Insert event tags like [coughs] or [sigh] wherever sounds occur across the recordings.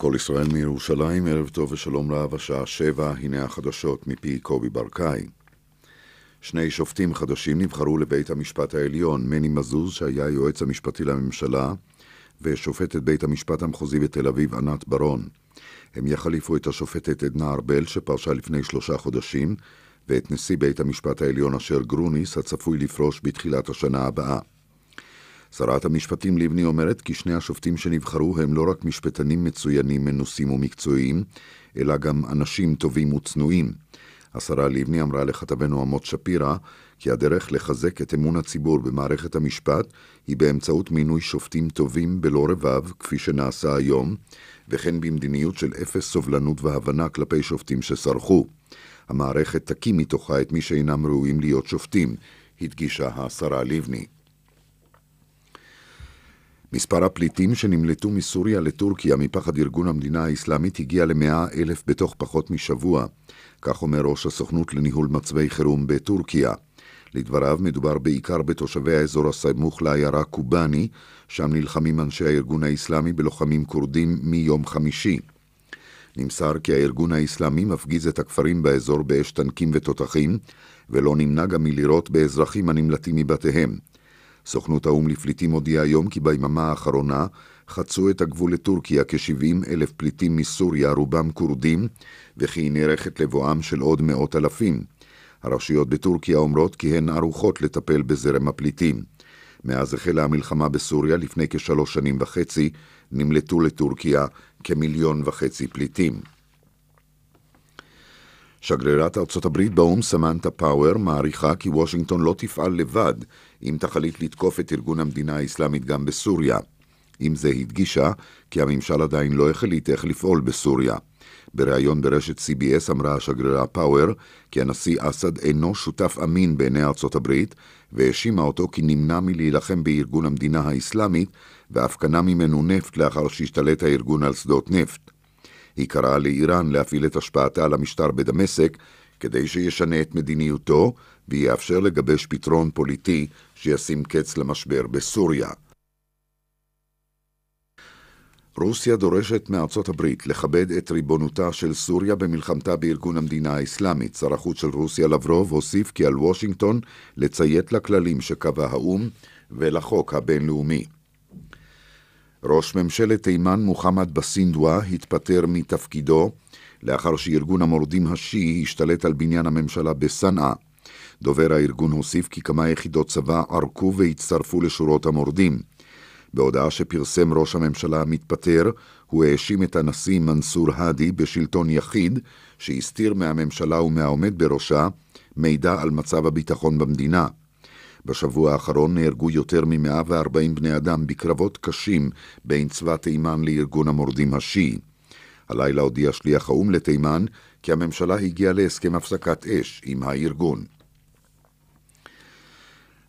כל ישראל מירושלים, ערב טוב ושלום רב, השעה שבע, הנה החדשות מפי קובי ברקאי. שני שופטים חדשים נבחרו לבית המשפט העליון, מני מזוז, שהיה היועץ המשפטי לממשלה, ושופטת בית המשפט המחוזי בתל אביב, ענת ברון. הם יחליפו את השופטת עדנה ארבל, שפרשה לפני שלושה חודשים, ואת נשיא בית המשפט העליון אשר גרוניס, הצפוי לפרוש בתחילת השנה הבאה. שרת המשפטים לבני אומרת כי שני השופטים שנבחרו הם לא רק משפטנים מצוינים, מנוסים ומקצועיים, אלא גם אנשים טובים וצנועים. השרה לבני אמרה לכתבנו עמות שפירא כי הדרך לחזק את אמון הציבור במערכת המשפט היא באמצעות מינוי שופטים טובים בלא רבב, כפי שנעשה היום, וכן במדיניות של אפס סובלנות והבנה כלפי שופטים שסרחו. המערכת תקים מתוכה את מי שאינם ראויים להיות שופטים, הדגישה השרה לבני. מספר הפליטים שנמלטו מסוריה לטורקיה מפחד ארגון המדינה האסלאמית הגיע למאה אלף בתוך פחות משבוע, כך אומר ראש הסוכנות לניהול מצבי חירום בטורקיה. לדבריו מדובר בעיקר בתושבי האזור הסמוך לעיירה קובאני, שם נלחמים אנשי הארגון האסלאמי בלוחמים כורדים מיום חמישי. נמסר כי הארגון האסלאמי מפגיז את הכפרים באזור באש טנקים ותותחים, ולא נמנע גם מלירות באזרחים הנמלטים מבתיהם. סוכנות האו"ם לפליטים הודיעה היום כי ביממה האחרונה חצו את הגבול לטורקיה כ-70 אלף פליטים מסוריה, רובם כורדים, וכי היא נערכת לבואם של עוד מאות אלפים. הרשויות בטורקיה אומרות כי הן ערוכות לטפל בזרם הפליטים. מאז החלה המלחמה בסוריה לפני כשלוש שנים וחצי, נמלטו לטורקיה כמיליון וחצי פליטים. שגרירת ארצות הברית באו"ם סמנטה פאוור מעריכה כי וושינגטון לא תפעל לבד אם תחליט לתקוף את ארגון המדינה האסלאמית גם בסוריה. עם זה הדגישה כי הממשל עדיין לא החליט איך לפעול בסוריה. בריאיון ברשת CBS אמרה השגרירה פאוור כי הנשיא אסד אינו שותף אמין בעיני ארצות הברית והאשימה אותו כי נמנע מלהילחם בארגון המדינה האסלאמית ואף קנה ממנו נפט לאחר שהשתלט הארגון על שדות נפט. היא קראה לאיראן להפעיל את השפעתה על המשטר בדמשק כדי שישנה את מדיניותו ויאפשר לגבש פתרון פוליטי שישים קץ למשבר בסוריה. רוסיה דורשת מארצות הברית לכבד את ריבונותה של סוריה במלחמתה בארגון המדינה האסלאמית. שר החוץ של רוסיה לברוב הוסיף כי על וושינגטון לציית לכללים שקבע האו"ם ולחוק הבינלאומי. ראש ממשלת תימן מוחמד בסינדווה התפטר מתפקידו לאחר שארגון המורדים השיעי השתלט על בניין הממשלה בסנאה. דובר הארגון הוסיף כי כמה יחידות צבא ערקו והצטרפו לשורות המורדים. בהודעה שפרסם ראש הממשלה המתפטר, הוא האשים את הנשיא מנסור האדי בשלטון יחיד, שהסתיר מהממשלה ומהעומד בראשה מידע על מצב הביטחון במדינה. בשבוע האחרון נהרגו יותר מ-140 בני אדם בקרבות קשים בין צבא תימן לארגון המורדים השיעי. הלילה הודיע שליח האו"ם לתימן כי הממשלה הגיעה להסכם הפסקת אש עם הארגון.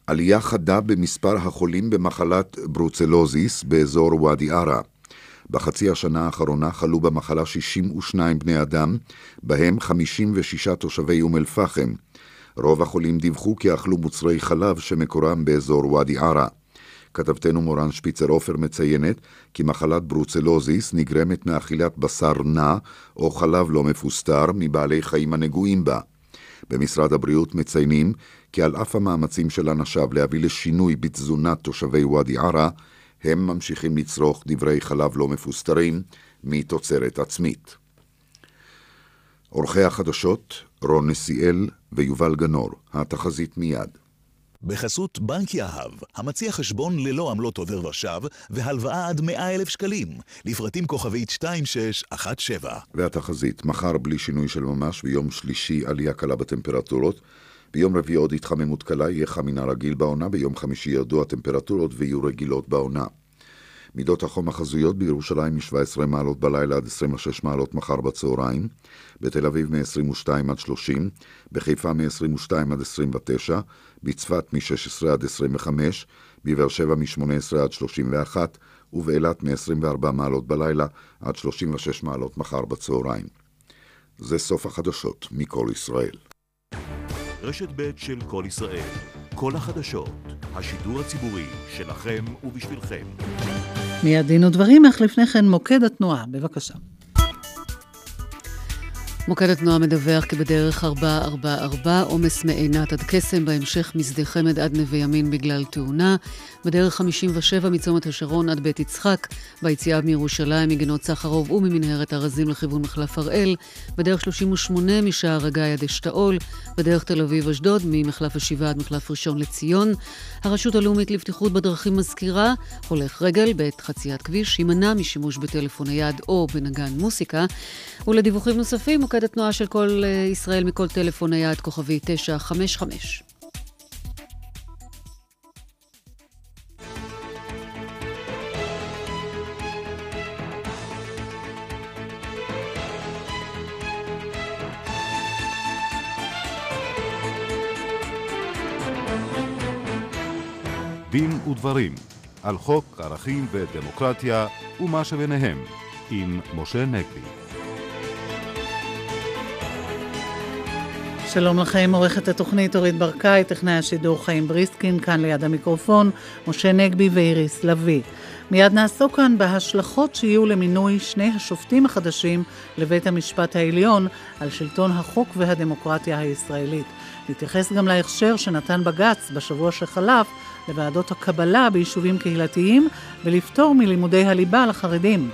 עלייה חדה במספר החולים במחלת ברוצלוזיס באזור ואדי ערה. בחצי השנה האחרונה חלו במחלה 62 בני אדם, בהם 56 תושבי אום אל-פחם. רוב החולים דיווחו כי אכלו מוצרי חלב שמקורם באזור ואדי ערה. כתבתנו מורן שפיצר עופר מציינת כי מחלת ברוצלוזיס נגרמת מאכילת בשר נע או חלב לא מפוסטר מבעלי חיים הנגועים בה. במשרד הבריאות מציינים כי על אף המאמצים של אנשיו להביא לשינוי בתזונת תושבי ואדי ערה, הם ממשיכים לצרוך דברי חלב לא מפוסטרים מתוצרת עצמית. עורכי החדשות, רון נסיאל ויובל גנור, התחזית מיד. בחסות בנק יהב, המציע חשבון ללא עמלות עובר ושב והלוואה עד 100 אלף שקלים, לפרטים כוכבית 2617. והתחזית, מחר בלי שינוי של ממש, ביום שלישי עלייה קלה בטמפרטורות, ביום רביעי עוד התחממות קלה, יהיה חם מן הרגיל בעונה, ביום חמישי ירדו הטמפרטורות ויהיו רגילות בעונה. מידות החום החזויות בירושלים מ-17 מעלות בלילה עד 26 מעלות מחר בצהריים, בתל אביב מ-22 עד 30, בחיפה מ-22 עד 29, בצפת מ-16 עד 25, בבאר שבע מ-18 עד 31, ובאילת מ-24 מעלות בלילה עד 36 מעלות מחר בצהריים. זה סוף החדשות מכל ישראל. רשת ב' של כל ישראל, כל החדשות, השידור הציבורי שלכם ובשבילכם. מיד דין ודברים, אך לפני כן מוקד התנועה, בבקשה. מוקד התנועה מדווח כי בדרך 444 עומס מעינת עד קסם, בהמשך משדה חמד עד נווה ימין בגלל תאונה. בדרך 57 מצומת השרון עד בית יצחק, ביציאה מירושלים מגינות סחרוב וממנהרת ארזים לכיוון מחלף הראל. בדרך 38 משער הגיא עד אשתאול. בדרך תל אביב-אשדוד ממחלף השבעה עד מחלף ראשון לציון. הרשות הלאומית לבטיחות בדרכים מזכירה, הולך רגל בעת חציית כביש, יימנע משימוש בטלפון נייד או בנגן מוסיקה. ולדיווחים נוספים, מוקד התנועה של קול אה, ישראל מכל טלפון נייד, כוכבי 955. ודברים על חוק ערכים ודמוקרטיה ומה שביניהם עם משה נגבי. שלום לכם, עורכת התוכנית אורית ברקאי, טכנאי השידור חיים בריסקין, כאן ליד המיקרופון, משה נגבי ואיריס לביא. מיד נעסוק כאן בהשלכות שיהיו למינוי שני השופטים החדשים לבית המשפט העליון על שלטון החוק והדמוקרטיה הישראלית. נתייחס גם להכשר שנתן בג"ץ בשבוע שחלף לוועדות הקבלה ביישובים קהילתיים ולפטור מלימודי הליבה לחרדים.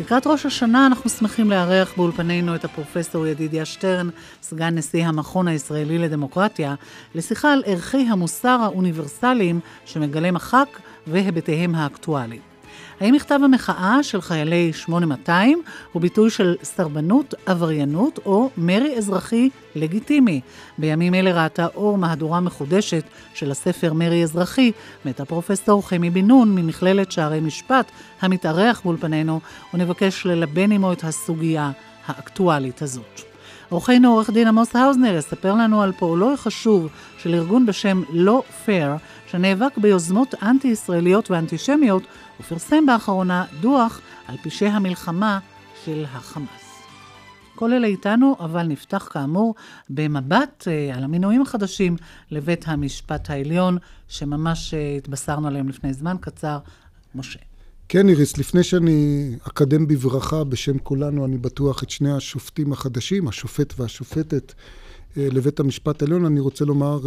לקראת ראש השנה אנחנו שמחים לארח באולפנינו את הפרופסור ידידיה שטרן, סגן נשיא המכון הישראלי לדמוקרטיה, לשיחה על ערכי המוסר האוניברסליים שמגלם הח"כ והיבטיהם האקטואליים. האם מכתב המחאה של חיילי 8200 הוא ביטוי של סרבנות, עבריינות או מרי אזרחי לגיטימי? בימים אלה ראתה אור מהדורה מחודשת של הספר מרי אזרחי, מאת הפרופסור חמי בן נון ממכללת שערי משפט, המתארח באולפנינו, ונבקש ללבן עמו את הסוגיה האקטואלית הזאת. אורחנו עורך דין עמוס האוזנר יספר לנו על פועלו החשוב של ארגון בשם לא פייר, שנאבק ביוזמות אנטי-ישראליות ואנטישמיות, ופרסם באחרונה דוח על פשעי המלחמה של החמאס. כל אלה איתנו, אבל נפתח כאמור במבט אה, על המינויים החדשים לבית המשפט העליון, שממש אה, התבשרנו עליהם לפני זמן קצר. משה. כן, איריס, לפני שאני אקדם בברכה בשם כולנו, אני בטוח, את שני השופטים החדשים, השופט והשופטת אה, לבית המשפט העליון, אני רוצה לומר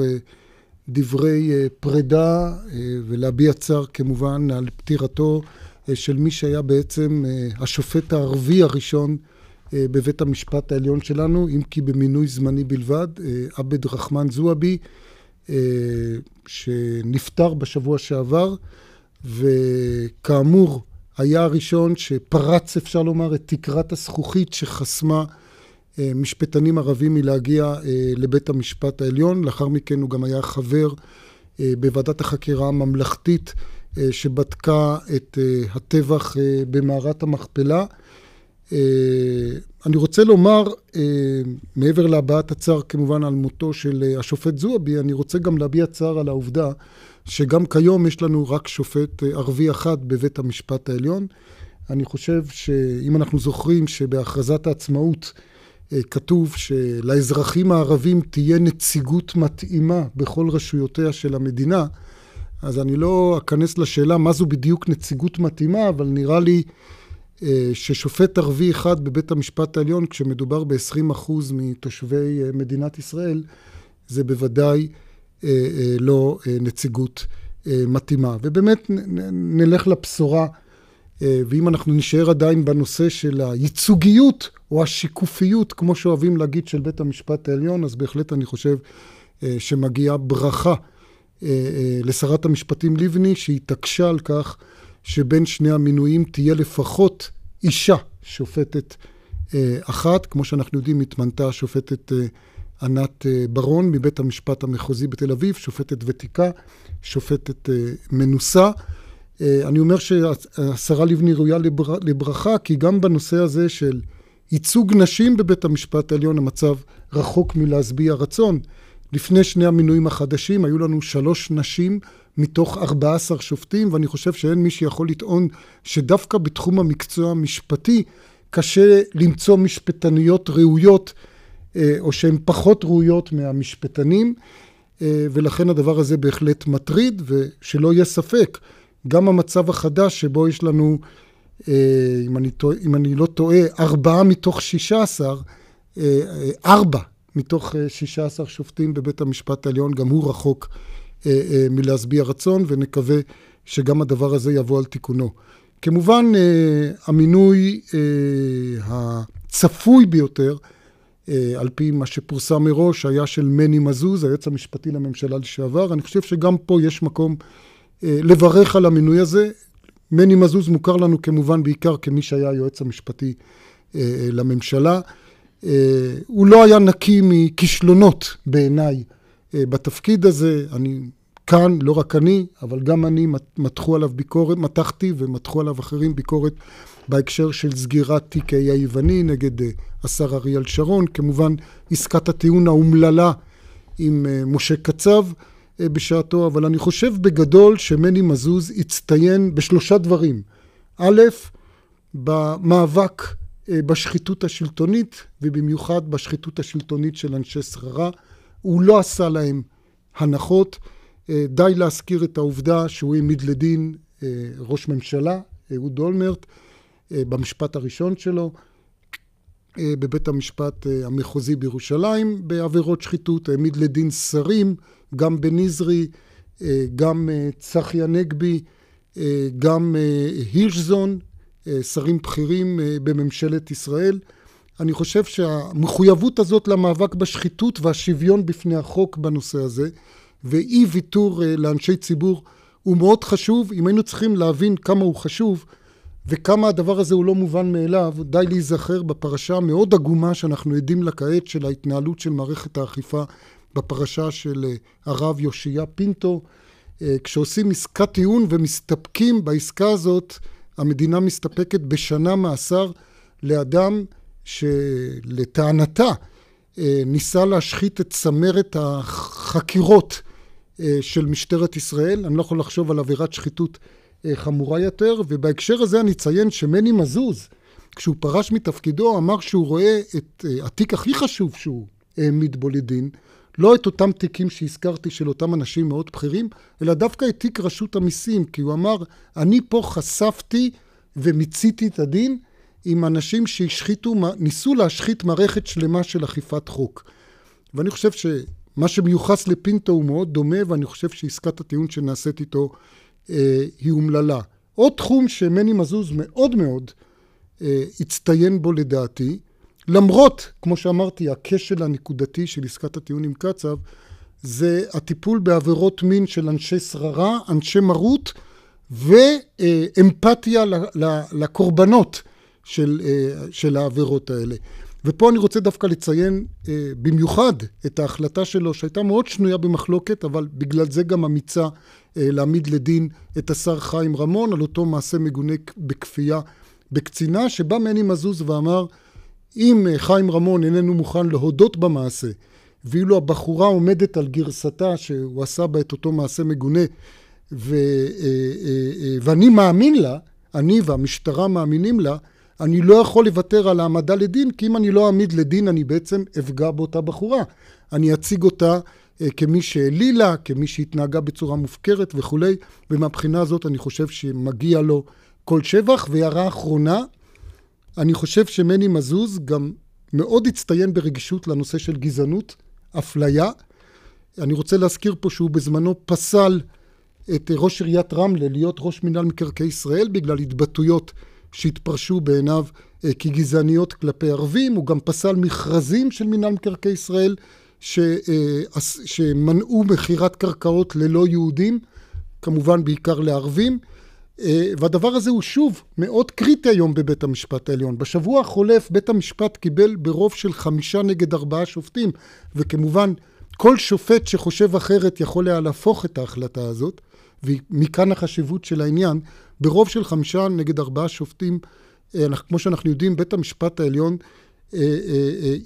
דברי אה, פרידה אה, ולהביע צער כמובן על פטירתו אה, של מי שהיה בעצם השופט הערבי הראשון בבית המשפט העליון שלנו, אם כי במינוי זמני בלבד, עבד רחמן זועבי, שנפטר בשבוע שעבר, וכאמור, היה הראשון שפרץ, אפשר לומר, את תקרת הזכוכית שחסמה משפטנים ערבים מלהגיע אה, לבית המשפט העליון. לאחר מכן הוא גם היה חבר אה, בוועדת החקירה הממלכתית שבדקה את הטבח במערת המכפלה. אני רוצה לומר, מעבר להבעת הצער כמובן על מותו של השופט זועבי, אני רוצה גם להביע צער על העובדה שגם כיום יש לנו רק שופט ערבי אחד בבית המשפט העליון. אני חושב שאם אנחנו זוכרים שבהכרזת העצמאות אה, כתוב שלאזרחים הערבים תהיה נציגות מתאימה בכל רשויותיה של המדינה, אז אני לא אכנס לשאלה מה זו בדיוק נציגות מתאימה, אבל נראה לי אה, ששופט ערבי אחד בבית המשפט העליון, כשמדובר ב-20% מתושבי אה, מדינת ישראל, זה בוודאי לא נציגות מתאימה. ובאמת נלך לבשורה, ואם אנחנו נשאר עדיין בנושא של הייצוגיות, או השיקופיות, כמו שאוהבים להגיד, של בית המשפט העליון, אז בהחלט אני חושב אה, שמגיעה ברכה אה, אה, לשרת המשפטים לבני, שהתעקשה על כך שבין שני המינויים תהיה לפחות אישה שופטת אחת. כמו שאנחנו יודעים, התמנתה השופטת ענת ברון מבית המשפט המחוזי בתל אביב, שופטת ותיקה, שופטת מנוסה. אני אומר שהשרה לבני ראויה לברכה, כי גם בנושא הזה של ייצוג נשים בבית המשפט העליון, המצב רחוק מלהשביע רצון. לפני שני המינויים החדשים היו לנו שלוש נשים מתוך 14 שופטים, ואני חושב שאין מי שיכול לטעון שדווקא בתחום המקצוע המשפטי קשה למצוא משפטניות ראויות, אה, או שהן פחות ראויות מהמשפטנים, אה, ולכן הדבר הזה בהחלט מטריד, ושלא יהיה ספק, גם המצב החדש שבו יש לנו, אם אני, טועה, אם אני לא טועה, ארבעה מתוך שישה עשר, ארבע מתוך 16 שופטים בבית המשפט העליון, גם הוא רחוק מלהשביע רצון, ונקווה שגם הדבר הזה יבוא על תיקונו. כמובן, המינוי הצפוי ביותר, על פי מה שפורסם מראש, היה של מני מזוז, היועץ המשפטי לממשלה לשעבר. אני חושב שגם פה יש מקום לברך על המינוי הזה. מני מזוז מוכר לנו כמובן בעיקר כמי שהיה היועץ המשפטי לממשלה. הוא לא היה נקי מכישלונות בעיניי בתפקיד הזה. אני כאן, לא רק אני, אבל גם אני, מתחו עליו ביקורת, מתחתי ומתחו עליו אחרים ביקורת בהקשר של סגירת תיק האי היווני נגד השר אריאל שרון. כמובן, עסקת הטיעון האומללה עם משה קצב בשעתו, אבל אני חושב בגדול שמני מזוז הצטיין בשלושה דברים. א', במאבק בשחיתות השלטונית, ובמיוחד בשחיתות השלטונית של אנשי שררה. הוא לא עשה להם הנחות. די להזכיר את העובדה שהוא העמיד לדין ראש ממשלה, אהוד אולמרט, במשפט הראשון שלו, בבית המשפט המחוזי בירושלים, בעבירות שחיתות, העמיד לדין שרים, גם בניזרי, גם צחי הנגבי, גם הירשזון, שרים בכירים בממשלת ישראל. אני חושב שהמחויבות הזאת למאבק בשחיתות והשוויון בפני החוק בנושא הזה, ואי ויתור לאנשי ציבור הוא מאוד חשוב. אם היינו צריכים להבין כמה הוא חשוב וכמה הדבר הזה הוא לא מובן מאליו, די להיזכר בפרשה המאוד עגומה שאנחנו עדים לה כעת של ההתנהלות של מערכת האכיפה בפרשה של הרב יאשיה פינטו. כשעושים עסקת טיעון ומסתפקים בעסקה הזאת, המדינה מסתפקת בשנה מאסר לאדם שלטענתה ניסה להשחית את צמרת החקירות של משטרת ישראל. אני לא יכול לחשוב על עבירת שחיתות חמורה יותר, ובהקשר הזה אני אציין שמני מזוז, כשהוא פרש מתפקידו, אמר שהוא רואה את התיק הכי חשוב שהוא העמיד בו לדין, לא את אותם תיקים שהזכרתי של אותם אנשים מאוד בכירים, אלא דווקא את תיק רשות המיסים, כי הוא אמר, אני פה חשפתי ומיציתי את הדין עם אנשים שהשחיתו, ניסו להשחית מערכת שלמה של אכיפת חוק. ואני חושב שמה שמיוחס לפינטו הוא מאוד דומה, ואני חושב שעסקת הטיעון שנעשית איתו אה, היא אומללה. עוד תחום שמני מזוז מאוד מאוד אה, הצטיין בו לדעתי, למרות, כמו שאמרתי, הכשל הנקודתי של עסקת הטיעון עם קצב, זה הטיפול בעבירות מין של אנשי שררה, אנשי מרות, ואמפתיה לקורבנות של, של העבירות האלה. ופה אני רוצה דווקא לציין במיוחד את ההחלטה שלו, שהייתה מאוד שנויה במחלוקת, אבל בגלל זה גם אמיצה להעמיד לדין את השר חיים רמון על אותו מעשה מגונה בכפייה בקצינה, שבא מני מזוז ואמר, אם חיים רמון איננו מוכן להודות במעשה, ואילו הבחורה עומדת על גרסתה שהוא עשה בה את אותו מעשה מגונה, ו, ואני מאמין לה, אני והמשטרה מאמינים לה, אני לא יכול לוותר על העמדה לדין, כי אם אני לא אעמיד לדין, אני בעצם אפגע באותה בחורה. אני אציג אותה כמי שהעלילה, כמי שהתנהגה בצורה מופקרת וכולי, ומהבחינה הזאת אני חושב שמגיע לו כל שבח. והערה אחרונה, אני חושב שמני מזוז גם מאוד הצטיין ברגישות לנושא של גזענות, אפליה. אני רוצה להזכיר פה שהוא בזמנו פסל את ראש עיריית רמלה להיות ראש מינהל מקרקעי ישראל בגלל התבטאויות שהתפרשו בעיניו כגזעניות כלפי ערבים. הוא גם פסל מכרזים של מינהל מקרקעי ישראל ש, שמנעו מכירת קרקעות ללא יהודים, כמובן בעיקר לערבים. והדבר הזה הוא שוב מאוד קריטי היום בבית המשפט העליון. בשבוע החולף בית המשפט קיבל ברוב של חמישה נגד ארבעה שופטים, וכמובן כל שופט שחושב אחרת יכול היה להפוך את ההחלטה הזאת, ומכאן החשיבות של העניין. ברוב של חמישה נגד ארבעה שופטים, כמו שאנחנו יודעים, בית המשפט העליון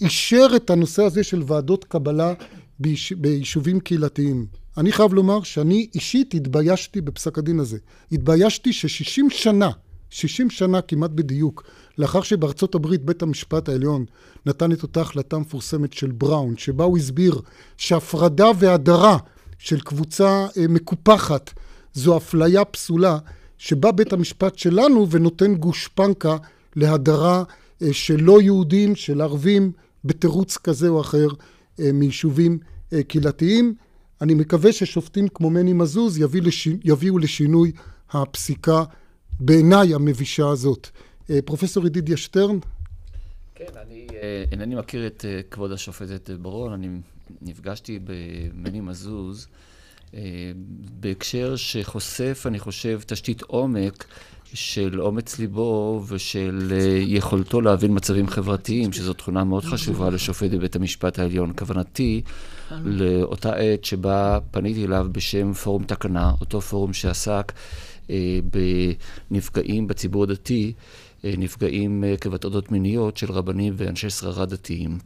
אישר את הנושא הזה של ועדות קבלה ביישובים קהילתיים. אני חייב לומר שאני אישית התביישתי בפסק הדין הזה. התביישתי ששישים שנה, שישים שנה כמעט בדיוק, לאחר שבארצות הברית בית המשפט העליון נתן את אותה החלטה מפורסמת של בראון, שבה הוא הסביר שהפרדה והדרה של קבוצה מקופחת זו אפליה פסולה, שבא בית המשפט שלנו ונותן גושפנקה להדרה אה, של לא יהודים, של ערבים, בתירוץ כזה או אחר אה, מיישובים אה, קהילתיים. אני מקווה ששופטים כמו מני מזוז יביא לש... יביאו לשינוי הפסיקה בעיניי המבישה הזאת. פרופסור ידידיה שטרן. כן, אני אינני מכיר את כבוד השופטת ברון, אני נפגשתי במני מזוז בהקשר שחושף, אני חושב, תשתית עומק של אומץ ליבו ושל אה, יכולתו להבין מצבים חברתיים, שזו תכונה מאוד חשובה לשופט בבית המשפט העליון. כוונתי לאותה עת שבה פניתי אליו בשם פורום תקנה, אותו פורום שעסק אה, בנפגעים בציבור הדתי, אה, נפגעים עקב הטרדות מיניות של רבנים ואנשי שררה דתיים.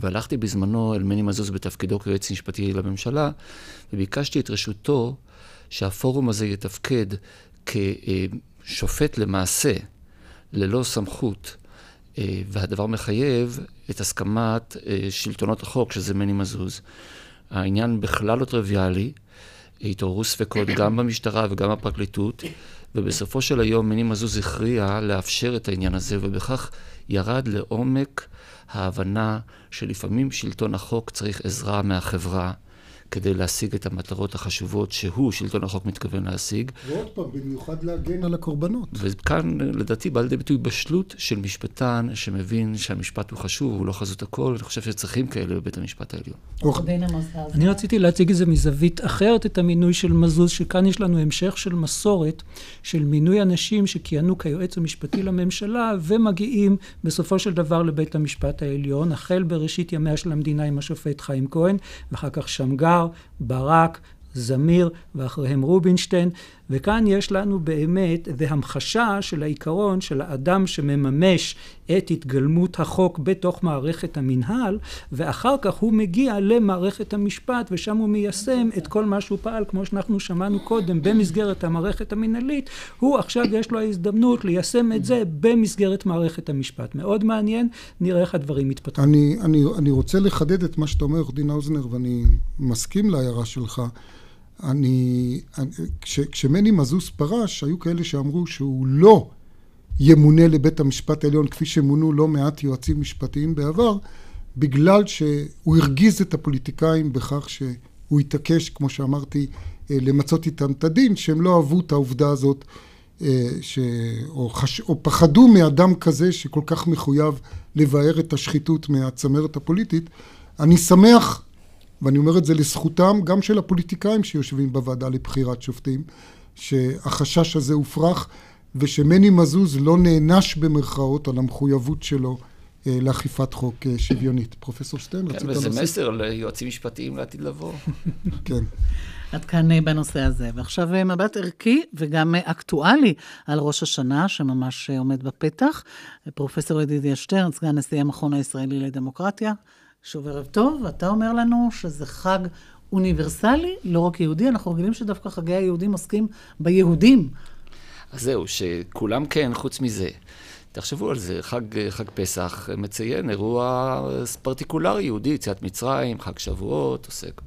והלכתי בזמנו אל מני מזוז בתפקידו כיועץ משפטי לממשלה, וביקשתי את רשותו שהפורום הזה יתפקד כ... שופט למעשה ללא סמכות, אה, והדבר מחייב את הסכמת אה, שלטונות החוק, שזה מני מזוז. העניין בכלל לא טריוויאלי, התעוררו ספקות [coughs] גם במשטרה וגם בפרקליטות, ובסופו של היום מני מזוז הכריע לאפשר את העניין הזה, ובכך ירד לעומק ההבנה שלפעמים שלטון החוק צריך עזרה מהחברה. כדי להשיג את המטרות החשובות שהוא, שלטון החוק, מתכוון להשיג. ועוד פעם, במיוחד להגן על הקורבנות. וכאן, לדעתי, בא לידי ביטוי בשלות של משפטן שמבין שהמשפט הוא חשוב, הוא לא חזות הכל, ואני חושב שצריכים כאלה בבית המשפט העליון. אני רציתי להציג את זה מזווית אחרת, את המינוי של מזוז, שכאן יש לנו המשך של מסורת של מינוי אנשים שכיהנו כיועץ המשפטי לממשלה, ומגיעים בסופו של דבר לבית המשפט העליון, החל בראשית ימיה של המדינה עם השופט חיים כהן, ואחר כך שמגר. ברק, זמיר ואחריהם רובינשטיין, וכאן יש לנו באמת והמחשה של העיקרון של האדם שמממש את התגלמות החוק בתוך מערכת המנהל, ואחר כך הוא מגיע למערכת המשפט ושם הוא מיישם את כל מה שהוא פעל, כמו שאנחנו שמענו קודם, במסגרת המערכת המנהלית, הוא עכשיו יש לו ההזדמנות ליישם את זה במסגרת מערכת המשפט. מאוד מעניין, נראה איך הדברים מתפתחים. אני, אני, אני רוצה לחדד את מה שאתה אומר, עורך דין האוזנר, ואני מסכים להערה שלך. אני, כש, כשמני מזוז פרש, היו כאלה שאמרו שהוא לא ימונה לבית המשפט העליון כפי שמונו לא מעט יועצים משפטיים בעבר, בגלל שהוא הרגיז את הפוליטיקאים בכך שהוא התעקש, כמו שאמרתי, אה, למצות איתם את הדין, שהם לא אהבו את העובדה הזאת, אה, ש... או, חש... או פחדו מאדם כזה שכל כך מחויב לבאר את השחיתות מהצמרת הפוליטית. אני שמח ואני אומר את זה לזכותם גם של הפוליטיקאים שיושבים בוועדה לבחירת שופטים, שהחשש הזה הופרך, ושמני מזוז לא נענש במרכאות על המחויבות שלו אה, לאכיפת חוק אה, שוויונית. פרופסור שטרן, כן, רצית להוסיף? כן, וזה מסר ליועצים משפטיים לעתיד לבוא. [laughs] כן. עד כאן אה, בנושא הזה. ועכשיו מבט ערכי וגם אקטואלי על ראש השנה, שממש עומד בפתח. פרופסור ידידיה שטרן, סגן נשיא המכון הישראלי לדמוקרטיה. שוב ערב טוב, ואתה אומר לנו שזה חג אוניברסלי, לא רק יהודי, אנחנו רגילים שדווקא חגי היהודים עוסקים ביהודים. אז זהו, שכולם כן, חוץ מזה. תחשבו על זה, חג, חג פסח מציין אירוע פרטיקולרי יהודי, יציאת מצרים, חג שבועות, עוסק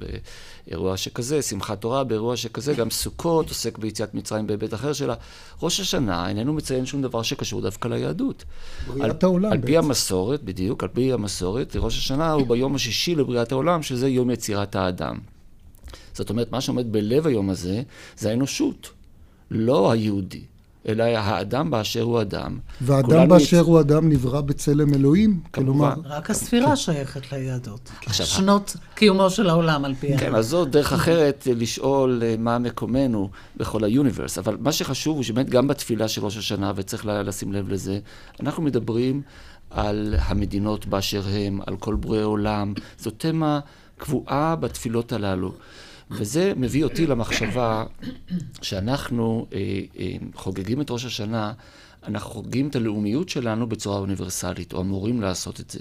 באירוע שכזה, שמחת תורה באירוע שכזה, גם סוכות עוסק ביציאת מצרים בהיבט אחר שלה. ראש השנה איננו מציין שום דבר שקשור דווקא ליהדות. בריאת העולם בעצם. על פי המסורת, בדיוק, על פי המסורת, ראש השנה הוא ביום השישי לבריאת העולם, שזה יום יצירת האדם. זאת אומרת, מה שעומד בלב היום הזה, זה האנושות, לא היהודי. אלא האדם באשר הוא אדם. והאדם באשר מת... הוא אדם נברא בצלם אלוהים? כלומר... רק הספירה כן. שייכת ליהדות. עכשיו, שנות קיומו של העולם על פי... כן, אז זו דרך אחרת לשאול אה, מה מקומנו בכל היוניברס. אבל מה שחשוב הוא שבאמת גם בתפילה של ראש השנה, וצריך לשים לב לזה, אנחנו מדברים על המדינות באשר הם, על כל ברואי עולם. זו תמה קבועה בתפילות הללו. וזה מביא אותי למחשבה שאנחנו אה, אה, חוגגים את ראש השנה, אנחנו חוגגים את הלאומיות שלנו בצורה אוניברסלית, או אמורים לעשות את זה.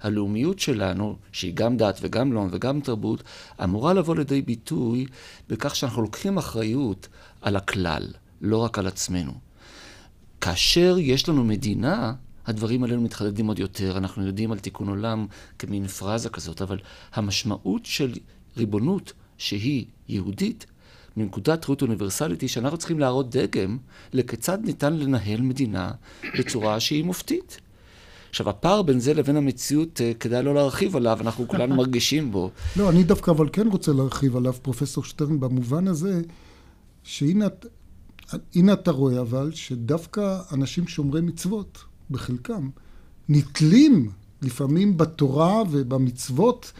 הלאומיות שלנו, שהיא גם דת וגם לאום וגם תרבות, אמורה לבוא לידי ביטוי בכך שאנחנו לוקחים אחריות על הכלל, לא רק על עצמנו. כאשר יש לנו מדינה, הדברים עלינו מתחדדים עוד יותר. אנחנו יודעים על תיקון עולם כמין פרזה כזאת, אבל המשמעות של ריבונות שהיא יהודית, מנקודת ראות אוניברסלית היא שאנחנו צריכים להראות דגם לכיצד ניתן לנהל מדינה בצורה שהיא מופתית. עכשיו, הפער בין זה לבין המציאות, אה, כדאי לא להרחיב עליו, אנחנו כולנו [laughs] מרגישים בו. לא, אני דווקא אבל כן רוצה להרחיב עליו, פרופסור שטרן, במובן הזה, שהנה הנה אתה רואה אבל, שדווקא אנשים שומרי מצוות, בחלקם, נתלים לפעמים בתורה ובמצוות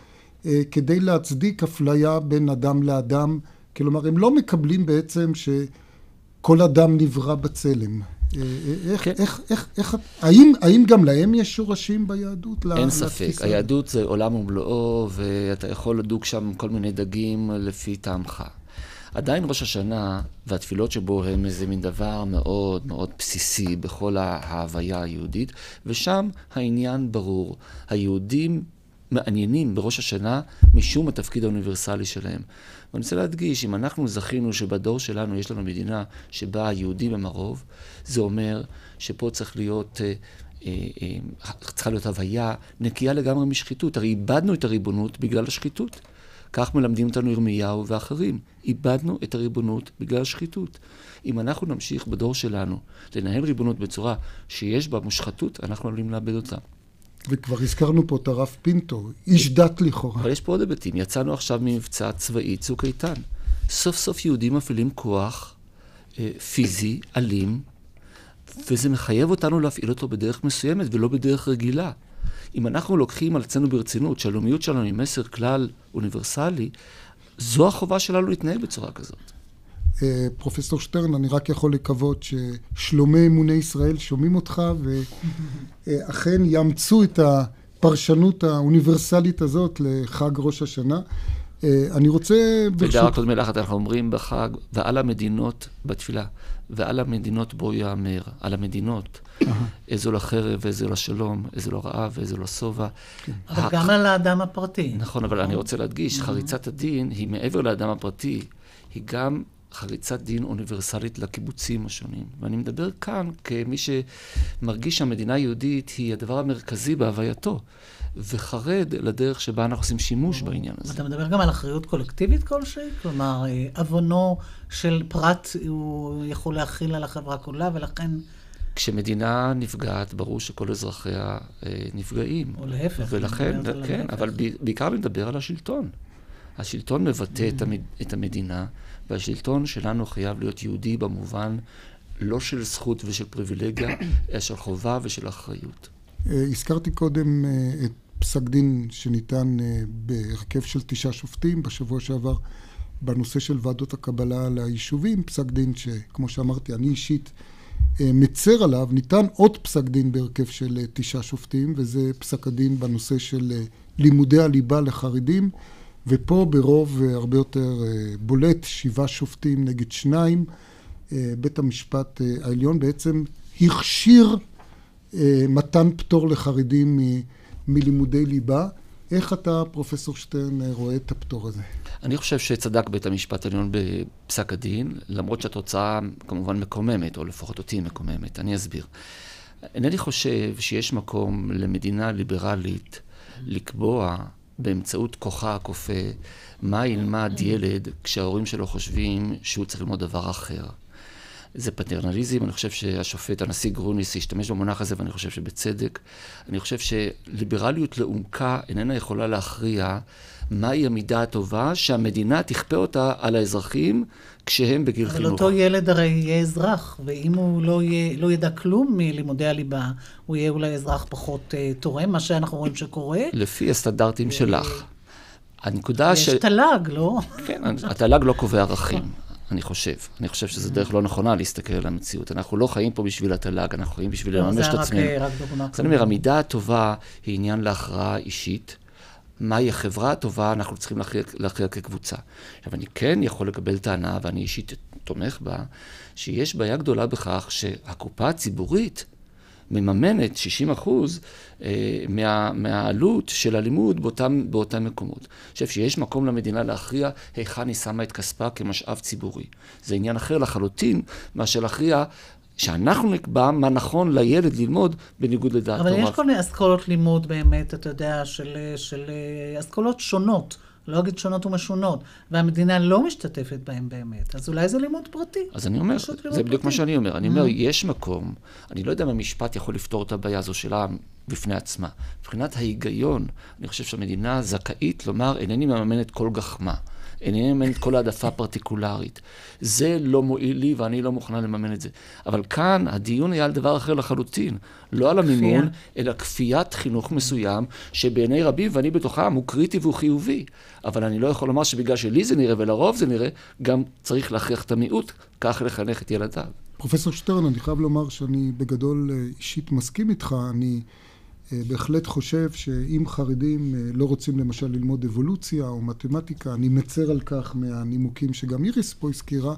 כדי להצדיק אפליה בין אדם לאדם. כלומר, הם לא מקבלים בעצם שכל אדם נברא בצלם. אה, אה, איך, כן. איך, איך, איך, האם, האם גם להם יש שורשים ביהדות? אין ספק. היהדות זה עולם ומלואו, ואתה יכול לדוג שם כל מיני דגים לפי טעמך. עדיין ראש השנה והתפילות שבו הם איזה מין דבר מאוד מאוד בסיסי בכל ההוויה היהודית, ושם העניין ברור. היהודים מעניינים בראש השנה משום התפקיד האוניברסלי שלהם. ואני רוצה להדגיש, אם אנחנו זכינו שבדור שלנו יש לנו מדינה שבה היהודים הם הרוב, זה אומר שפה צריך להיות... אה, אה, אה, צריכה להיות הוויה נקייה לגמרי משחיתות. הרי איבדנו את הריבונות בגלל השחיתות. כך מלמדים אותנו ירמיהו ואחרים. איבדנו את הריבונות בגלל השחיתות. אם אנחנו נמשיך בדור שלנו לנהל ריבונות בצורה שיש בה מושחתות, אנחנו עלולים לאבד אותה. וכבר הזכרנו פה את הרב פינטו, איש דת לכאורה. אבל יש פה עוד היבטים. יצאנו עכשיו ממבצע צבאי, צוק איתן. סוף סוף יהודים מפעילים כוח אה, פיזי, אלים, וזה מחייב אותנו להפעיל אותו בדרך מסוימת ולא בדרך רגילה. אם אנחנו לוקחים על עצמנו ברצינות שהלאומיות שלנו היא מסר כלל אוניברסלי, זו החובה שלנו להתנהל בצורה כזאת. אה, פרופסור שטרן, אני רק יכול לקוות ששלומי אמוני ישראל שומעים אותך ואכן [laughs] יאמצו את הפרשנות האוניברסלית הזאת לחג ראש השנה. אה, אני רוצה... ברשות... רק עוד מילה אחת, אנחנו אומרים בחג, ועל המדינות בתפילה, ועל המדינות בו יאמר, על המדינות. איזו לחרב ואיזו לשלום, איזו לרעב ואיזו לשובע. כן. אבל גם על האדם הפרטי. נכון, אבל אני רוצה להדגיש, חריצת הדין היא מעבר לאדם הפרטי, היא גם חריצת דין אוניברסלית לקיבוצים השונים. ואני מדבר כאן כמי שמרגיש שהמדינה היהודית היא הדבר המרכזי בהווייתו. וחרד לדרך שבה אנחנו עושים שימוש בעניין הזה. אתה מדבר גם על אחריות קולקטיבית כלשהי? כלומר, אה, עוונו של פרט הוא יכול להכיל על החברה כולה, ולכן... כשמדינה נפגעת, ברור שכל אזרחיה אה, נפגעים. או להפך. ולכן, כן. אבל בעיקר נדבר על השלטון. השלטון מבטא. את המדינה, והשלטון שלנו חייב להיות יהודי במובן לא של זכות ושל פריבילגיה, [clears throat] אלא של חובה ושל אחריות. אה, הזכרתי קודם אה, את פסק דין שניתן אה, בהרכב של תשעה שופטים בשבוע שעבר בנושא של ועדות הקבלה ליישובים, פסק דין שכמו שאמרתי, אני אישית מצר עליו, ניתן עוד פסק דין בהרכב של תשעה שופטים, וזה פסק הדין בנושא של לימודי הליבה לחרדים, ופה ברוב הרבה יותר בולט, שבעה שופטים נגד שניים, בית המשפט העליון בעצם הכשיר מתן פטור לחרדים מלימודי ליבה. איך אתה, פרופסור שטרן, רואה את הפטור הזה? אני חושב שצדק בית המשפט העליון בפסק הדין, למרות שהתוצאה כמובן מקוממת, או לפחות אותי מקוממת. אני אסביר. אינני חושב שיש מקום למדינה ליברלית לקבוע באמצעות כוחה הכופה מה ילמד ילד כשההורים שלו חושבים שהוא צריך ללמוד דבר אחר. זה פטרנליזם, אני חושב שהשופט, הנשיא גרוניס, השתמש במונח הזה, ואני חושב שבצדק. אני חושב שליברליות לעומקה איננה יכולה להכריע מהי המידה הטובה שהמדינה תכפה אותה על האזרחים כשהם בגיל חינוך. אבל אותו ילד הרי יהיה אזרח, ואם הוא לא, יהיה, לא ידע כלום מלימודי הליבה, הוא יהיה אולי אזרח פחות uh, תורם, מה שאנחנו רואים שקורה. לפי הסטנדרטים שלך. הנקודה יש ש... יש תל"ג, לא? כן, התל"ג לא קובע ערכים. אני חושב. אני חושב שזו דרך לא נכונה להסתכל על המציאות. אנחנו לא חיים פה בשביל התל"ג, אנחנו חיים בשביל לא, לממש את עצמנו. אז אני אומר, המידה הטובה היא עניין להכרעה אישית. מהי החברה הטובה, אנחנו צריכים להכריע כקבוצה. עכשיו, אני כן יכול לקבל טענה, ואני אישית תומך בה, שיש בעיה גדולה בכך שהקופה הציבורית מממנת 60 אחוז אה, מה, מהעלות של הלימוד באותם, באותם מקומות. אני חושב שיש מקום למדינה להכריע היכן היא שמה את כספה כמשאב ציבורי. זה עניין אחר לחלוטין מאשר להכריע שאנחנו נקבע מה נכון לילד ללמוד בניגוד לדעת אבל יש כל מיני אסכולות לימוד באמת, אתה יודע, של, של אסכולות שונות. לא אגיד שונות ומשונות, והמדינה לא משתתפת בהם באמת, אז אולי זה לימוד פרטי. אז אני אומר, זה בדיוק מה שאני אומר. אני אומר, mm-hmm. יש מקום, אני לא יודע אם המשפט יכול לפתור את הבעיה הזו שלה בפני עצמה. מבחינת ההיגיון, אני חושב שהמדינה זכאית לומר, אינני מממנת כל גחמה. אינני מממן את כל העדפה פרטיקולרית. זה לא מועיל לי ואני לא מוכנה לממן את זה. אבל כאן הדיון היה על דבר אחר לחלוטין. לא על המימון, אלא כפיית חינוך מסוים, שבעיני רבים, ואני בתוכם, הוא קריטי והוא חיובי. אבל אני לא יכול לומר שבגלל שלי זה נראה ולרוב זה נראה, גם צריך להכריח את המיעוט כך לחנך את ילדיו. פרופסור שטרן, אני חייב לומר שאני בגדול אה, אישית מסכים איתך. אני... אה, בהחלט חושב שאם חרדים אה, לא רוצים למשל ללמוד אבולוציה או מתמטיקה, אני מצר על כך מהנימוקים שגם איריס פה הזכירה,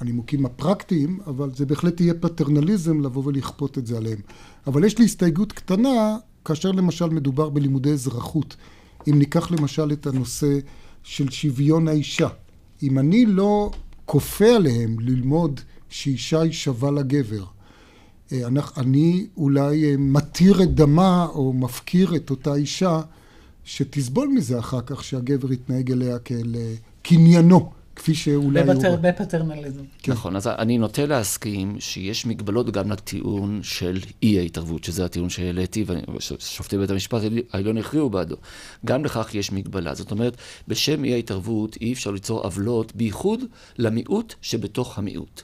הנימוקים הפרקטיים, אבל זה בהחלט יהיה פטרנליזם לבוא ולכפות את זה עליהם. אבל יש לי הסתייגות קטנה, כאשר למשל מדובר בלימודי אזרחות. אם ניקח למשל את הנושא של שוויון האישה. אם אני לא כופה עליהם ללמוד שאישה היא שווה לגבר, אני אולי אה, מתיר את דמה או מפקיר את אותה אישה שתסבול מזה אחר כך שהגבר יתנהג אליה כאל אה, קניינו. כפי שאולי... בפטר, הוא... בפטרנליזם. כן. נכון, אז אני נוטה להסכים שיש מגבלות גם לטיעון של אי ההתערבות, שזה הטיעון שהעליתי, ושופטי בית המשפט העליון הכריעו בעדו. גם לכך יש מגבלה. זאת אומרת, בשם אי ההתערבות אי אפשר ליצור עוולות, בייחוד למיעוט שבתוך המיעוט.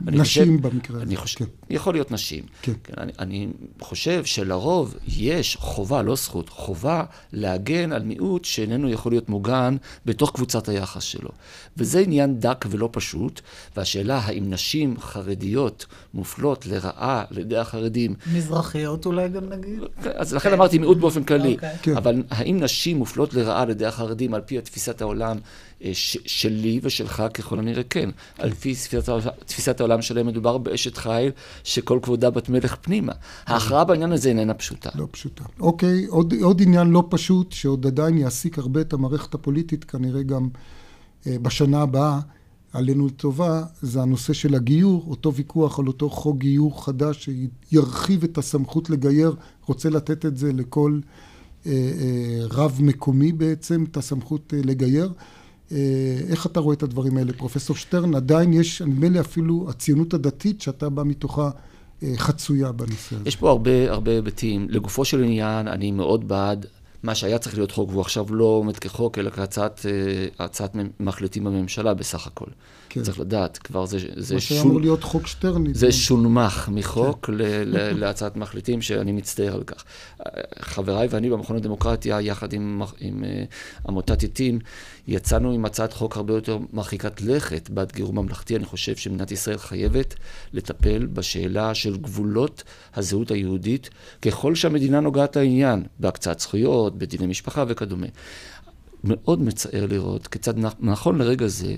נשים חושב, במקרה הזה. חושב, כן. יכול להיות נשים. כן. כן אני, אני חושב שלרוב יש חובה, לא זכות, חובה להגן על מיעוט שאיננו יכול להיות מוגן בתוך קבוצת היחס שלו. וזה עניין דק ולא פשוט, והשאלה האם נשים חרדיות מופלות לרעה על ידי החרדים... מזרחיות אולי גם נגיד? כן, אז לכן אמרתי מיעוט באופן כללי. Okay. אוקיי. אבל האם נשים מופלות לרעה על ידי החרדים על פי תפיסת העולם אה, שלי ושלך ככל הנראה כן. על פי תפיסת העולם שלהם מדובר באשת חיל שכל כבודה בת מלך פנימה. ההכרעה בעניין הזה איננה פשוטה. לא פשוטה. אוקיי, עוד, עוד עניין לא פשוט, שעוד עדיין יעסיק הרבה את המערכת הפוליטית, כנראה גם אה, בשנה הבאה, עלינו לטובה, זה הנושא של הגיור, אותו ויכוח על אותו חוק גיור חדש שירחיב את הסמכות לגייר, רוצה לתת את זה לכל אה, אה, רב מקומי בעצם, את הסמכות אה, לגייר. אה, איך אתה רואה את הדברים האלה, פרופסור שטרן? עדיין יש, נדמה לי אפילו הציונות הדתית שאתה בא מתוכה אה, חצויה בנושא הזה. יש פה הרבה הרבה היבטים. לגופו של עניין, אני מאוד בעד מה שהיה צריך להיות חוק, והוא עכשיו לא עומד כחוק, אלא כהצעת אה, מחליטים בממשלה בסך הכל. כן. צריך לדעת, כבר זה, זה מה שהיה אמור להיות חוק שטרני. זה שונמך מחוק כן. ל, ל, [laughs] להצעת מחליטים, שאני מצטער על כך. חבריי ואני במכון הדמוקרטיה, יחד עם, עם uh, עמותת עתים, יצאנו עם הצעת חוק הרבה יותר מרחיקת לכת בעד גיור ממלכתי. אני חושב שמדינת ישראל חייבת לטפל בשאלה של גבולות הזהות היהודית, ככל שהמדינה נוגעת לעניין, בהקצאת זכויות, בדיני משפחה וכדומה. מאוד מצער לראות כיצד נכון לרגע זה,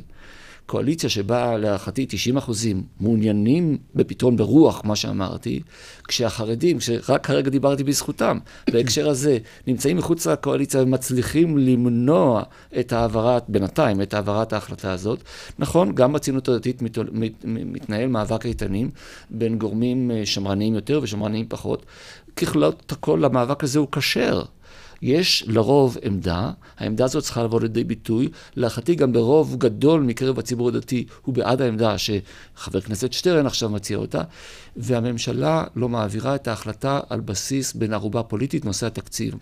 קואליציה שבה להערכתי 90 אחוזים מעוניינים בפתרון ברוח מה שאמרתי, כשהחרדים, שרק כרגע דיברתי בזכותם, בהקשר הזה, נמצאים מחוץ לקואליציה ומצליחים למנוע את העברת, בינתיים, את העברת ההחלטה הזאת. נכון, גם בציונות הדתית מת, מת, מתנהל מאבק איתנים בין גורמים אה, שמרניים יותר ושמרניים פחות. ככלות הכל, המאבק הזה הוא כשר. יש לרוב עמדה, העמדה הזאת צריכה לבוא לידי ביטוי, להערכתי גם ברוב גדול מקרב הציבור הדתי הוא בעד העמדה שחבר כנסת שטרן עכשיו מציע אותה, והממשלה לא מעבירה את ההחלטה על בסיס בין ערובה פוליטית, נושא התקציב.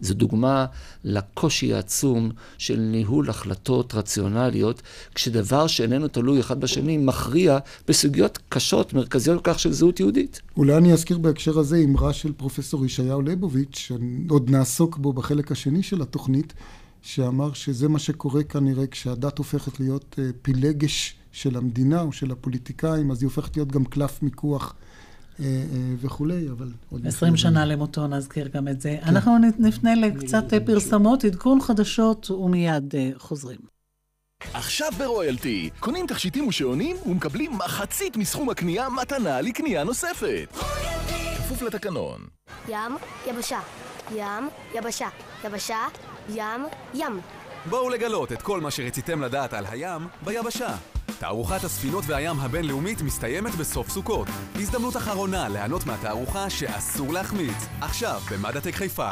זו דוגמה לקושי העצום של ניהול החלטות רציונליות, כשדבר שאיננו תלוי אחד בשני מכריע בסוגיות קשות, מרכזיות כל כך של זהות יהודית. אולי אני אזכיר בהקשר הזה אמרה של פרופסור ישעיהו ליבוביץ', שעוד נעסוק בו בחלק השני של התוכנית, שאמר שזה מה שקורה כנראה כשהדת הופכת להיות אה, פילגש של המדינה או של הפוליטיקאים, אז היא הופכת להיות גם קלף מיקוח וכולי, אבל עוד... 20 שנה למותו, נזכיר גם את זה. כן. אנחנו נפנה לקצת פרסמות, עדכון חדשות, ומיד אה, חוזרים. עכשיו ברויאלטי, קונים תכשיטים ושעונים ומקבלים מחצית מסכום הקנייה מתנה לקנייה נוספת. כפוף לתקנון. ים, יבשה. ים, יבשה. יבשה, ים, ים. בואו לגלות את כל מה שרציתם לדעת על הים ביבשה. תערוכת הספינות והים הבינלאומית מסתיימת בסוף סוכות. הזדמנות אחרונה ליהנות מהתערוכה שאסור להחמיץ. עכשיו במדעטק חיפה.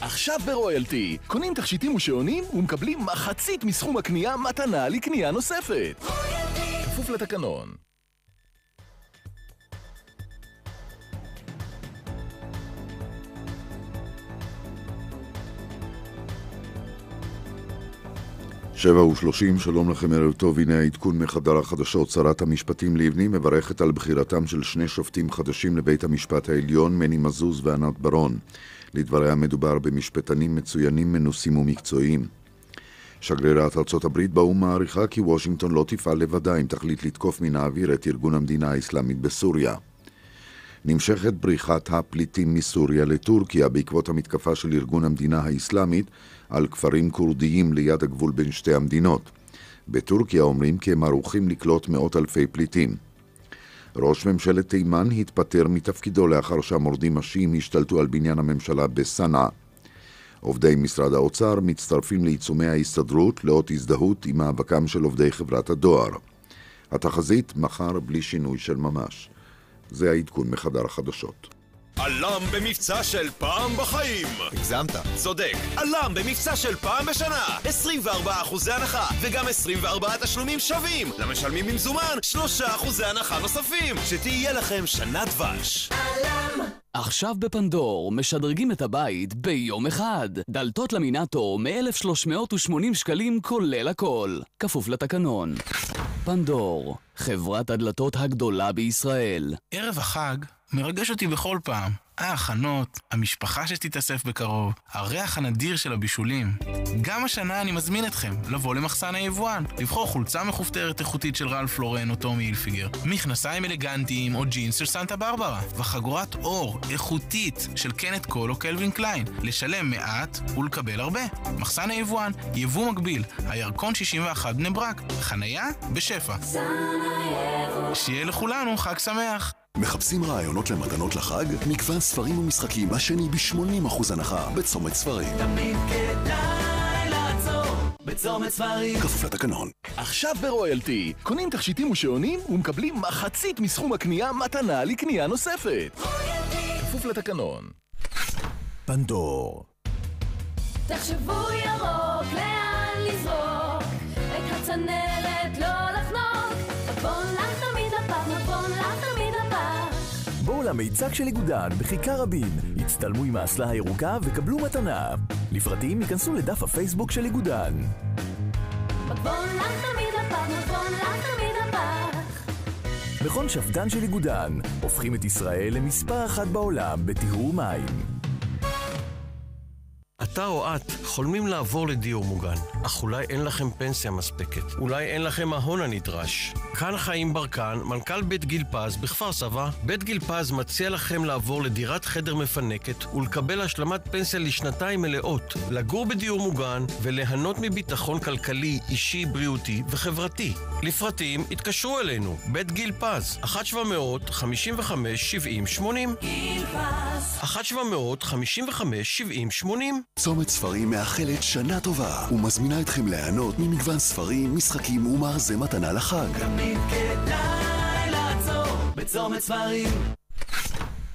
עכשיו ברויאלטי, קונים תכשיטים ושעונים ומקבלים מחצית מסכום הקנייה מתנה לקנייה נוספת. רויאלטי! כפוף לתקנון. שבע ושלושים, שלום לכם, ערב טוב, הנה העדכון מחדר החדשות. שרת המשפטים לבני מברכת על בחירתם של שני שופטים חדשים לבית המשפט העליון, מני מזוז וענת ברון. לדבריה מדובר במשפטנים מצוינים, מנוסים ומקצועיים. שגרירת ארצות הברית באו"ם מעריכה כי וושינגטון לא תפעל לבדה אם תחליט לתקוף מן האוויר את ארגון המדינה האסלאמית בסוריה. נמשכת בריחת הפליטים מסוריה לטורקיה בעקבות המתקפה של ארגון המדינה האסלאמית על כפרים כורדיים ליד הגבול בין שתי המדינות. בטורקיה אומרים כי הם ערוכים לקלוט מאות אלפי פליטים. ראש ממשלת תימן התפטר מתפקידו לאחר שהמורדים השיעים השתלטו על בניין הממשלה בסנעה. עובדי משרד האוצר מצטרפים לעיצומי ההסתדרות לאות הזדהות עם מאבקם של עובדי חברת הדואר. התחזית מחר בלי שינוי של ממש. זה העדכון מחדר החדשות. עלם במבצע של פעם בחיים! הגזמת. צודק. עלם במבצע של פעם בשנה! 24 אחוזי הנחה, וגם 24 תשלומים שווים! למשלמים במזומן, 3 אחוזי הנחה נוספים! שתהיה לכם שנה דבש! עלם! עכשיו בפנדור, משדרגים את הבית ביום אחד. דלתות למינטו מ-1,380 שקלים כולל הכל. כפוף לתקנון. פנדור, חברת הדלתות הגדולה בישראל. ערב החג מרגש אותי בכל פעם. ההכנות, המשפחה שתתאסף בקרוב, הריח הנדיר של הבישולים. גם השנה אני מזמין אתכם לבוא למחסן היבואן, לבחור חולצה מכופתרת איכותית של Ralph Lauren או Tommy Hilfiger, מכנסיים אלגנטיים או ג'ינס של Santa Barbara, וחגורת עור איכותית של Kenneth Cole או Calvin Klein, לשלם מעט ולקבל הרבה. מחסן היבואן, יבוא מקביל, הירקון 61 בני ברק, חנייה בשפע. שיהיה לכולנו חג שמח. מחפשים רעיונות למתנות לחג? מגוון ספרים ומשחקים השני ב-80% הנחה בצומת ספרים. תמיד כדאי לעצור בצומת ספרים. כפוף לתקנון. עכשיו ברויאלטי, קונים תכשיטים ושעונים ומקבלים מחצית מסכום הקנייה מתנה לקנייה נוספת. רויאלטי! כפוף לתקנון. פנדור. תחשבו ירוק, לאן לזרוק? את הצנרת למיצג של איגודן בכיכר רבין, הצטלמו עם האסלה הירוקה וקבלו מתנה. לפרטים ייכנסו לדף הפייסבוק של איגודן. מכון שפדן של איגודן, הופכים את ישראל למספר אחת בעולם בטיהור מים. אתה או את חולמים לעבור לדיור מוגן, אך אולי אין לכם פנסיה מספקת, אולי אין לכם ההון הנדרש. כאן חיים ברקן, מנכ"ל בית גיל פז בכפר סבא. בית גיל פז מציע לכם לעבור לדירת חדר מפנקת ולקבל השלמת פנסיה לשנתיים מלאות, לגור בדיור מוגן וליהנות מביטחון כלכלי, אישי, בריאותי וחברתי. לפרטים התקשרו אלינו, בית גיל פז, 1-700-55-70-80 גיל פז 1-700-55-70-80 צומת ספרים מאחלת שנה טובה ומזמינה אתכם ליהנות ממגוון ספרים, משחקים ומארזי מתנה לחג. תמיד כדאי לעצור בצומת ספרים.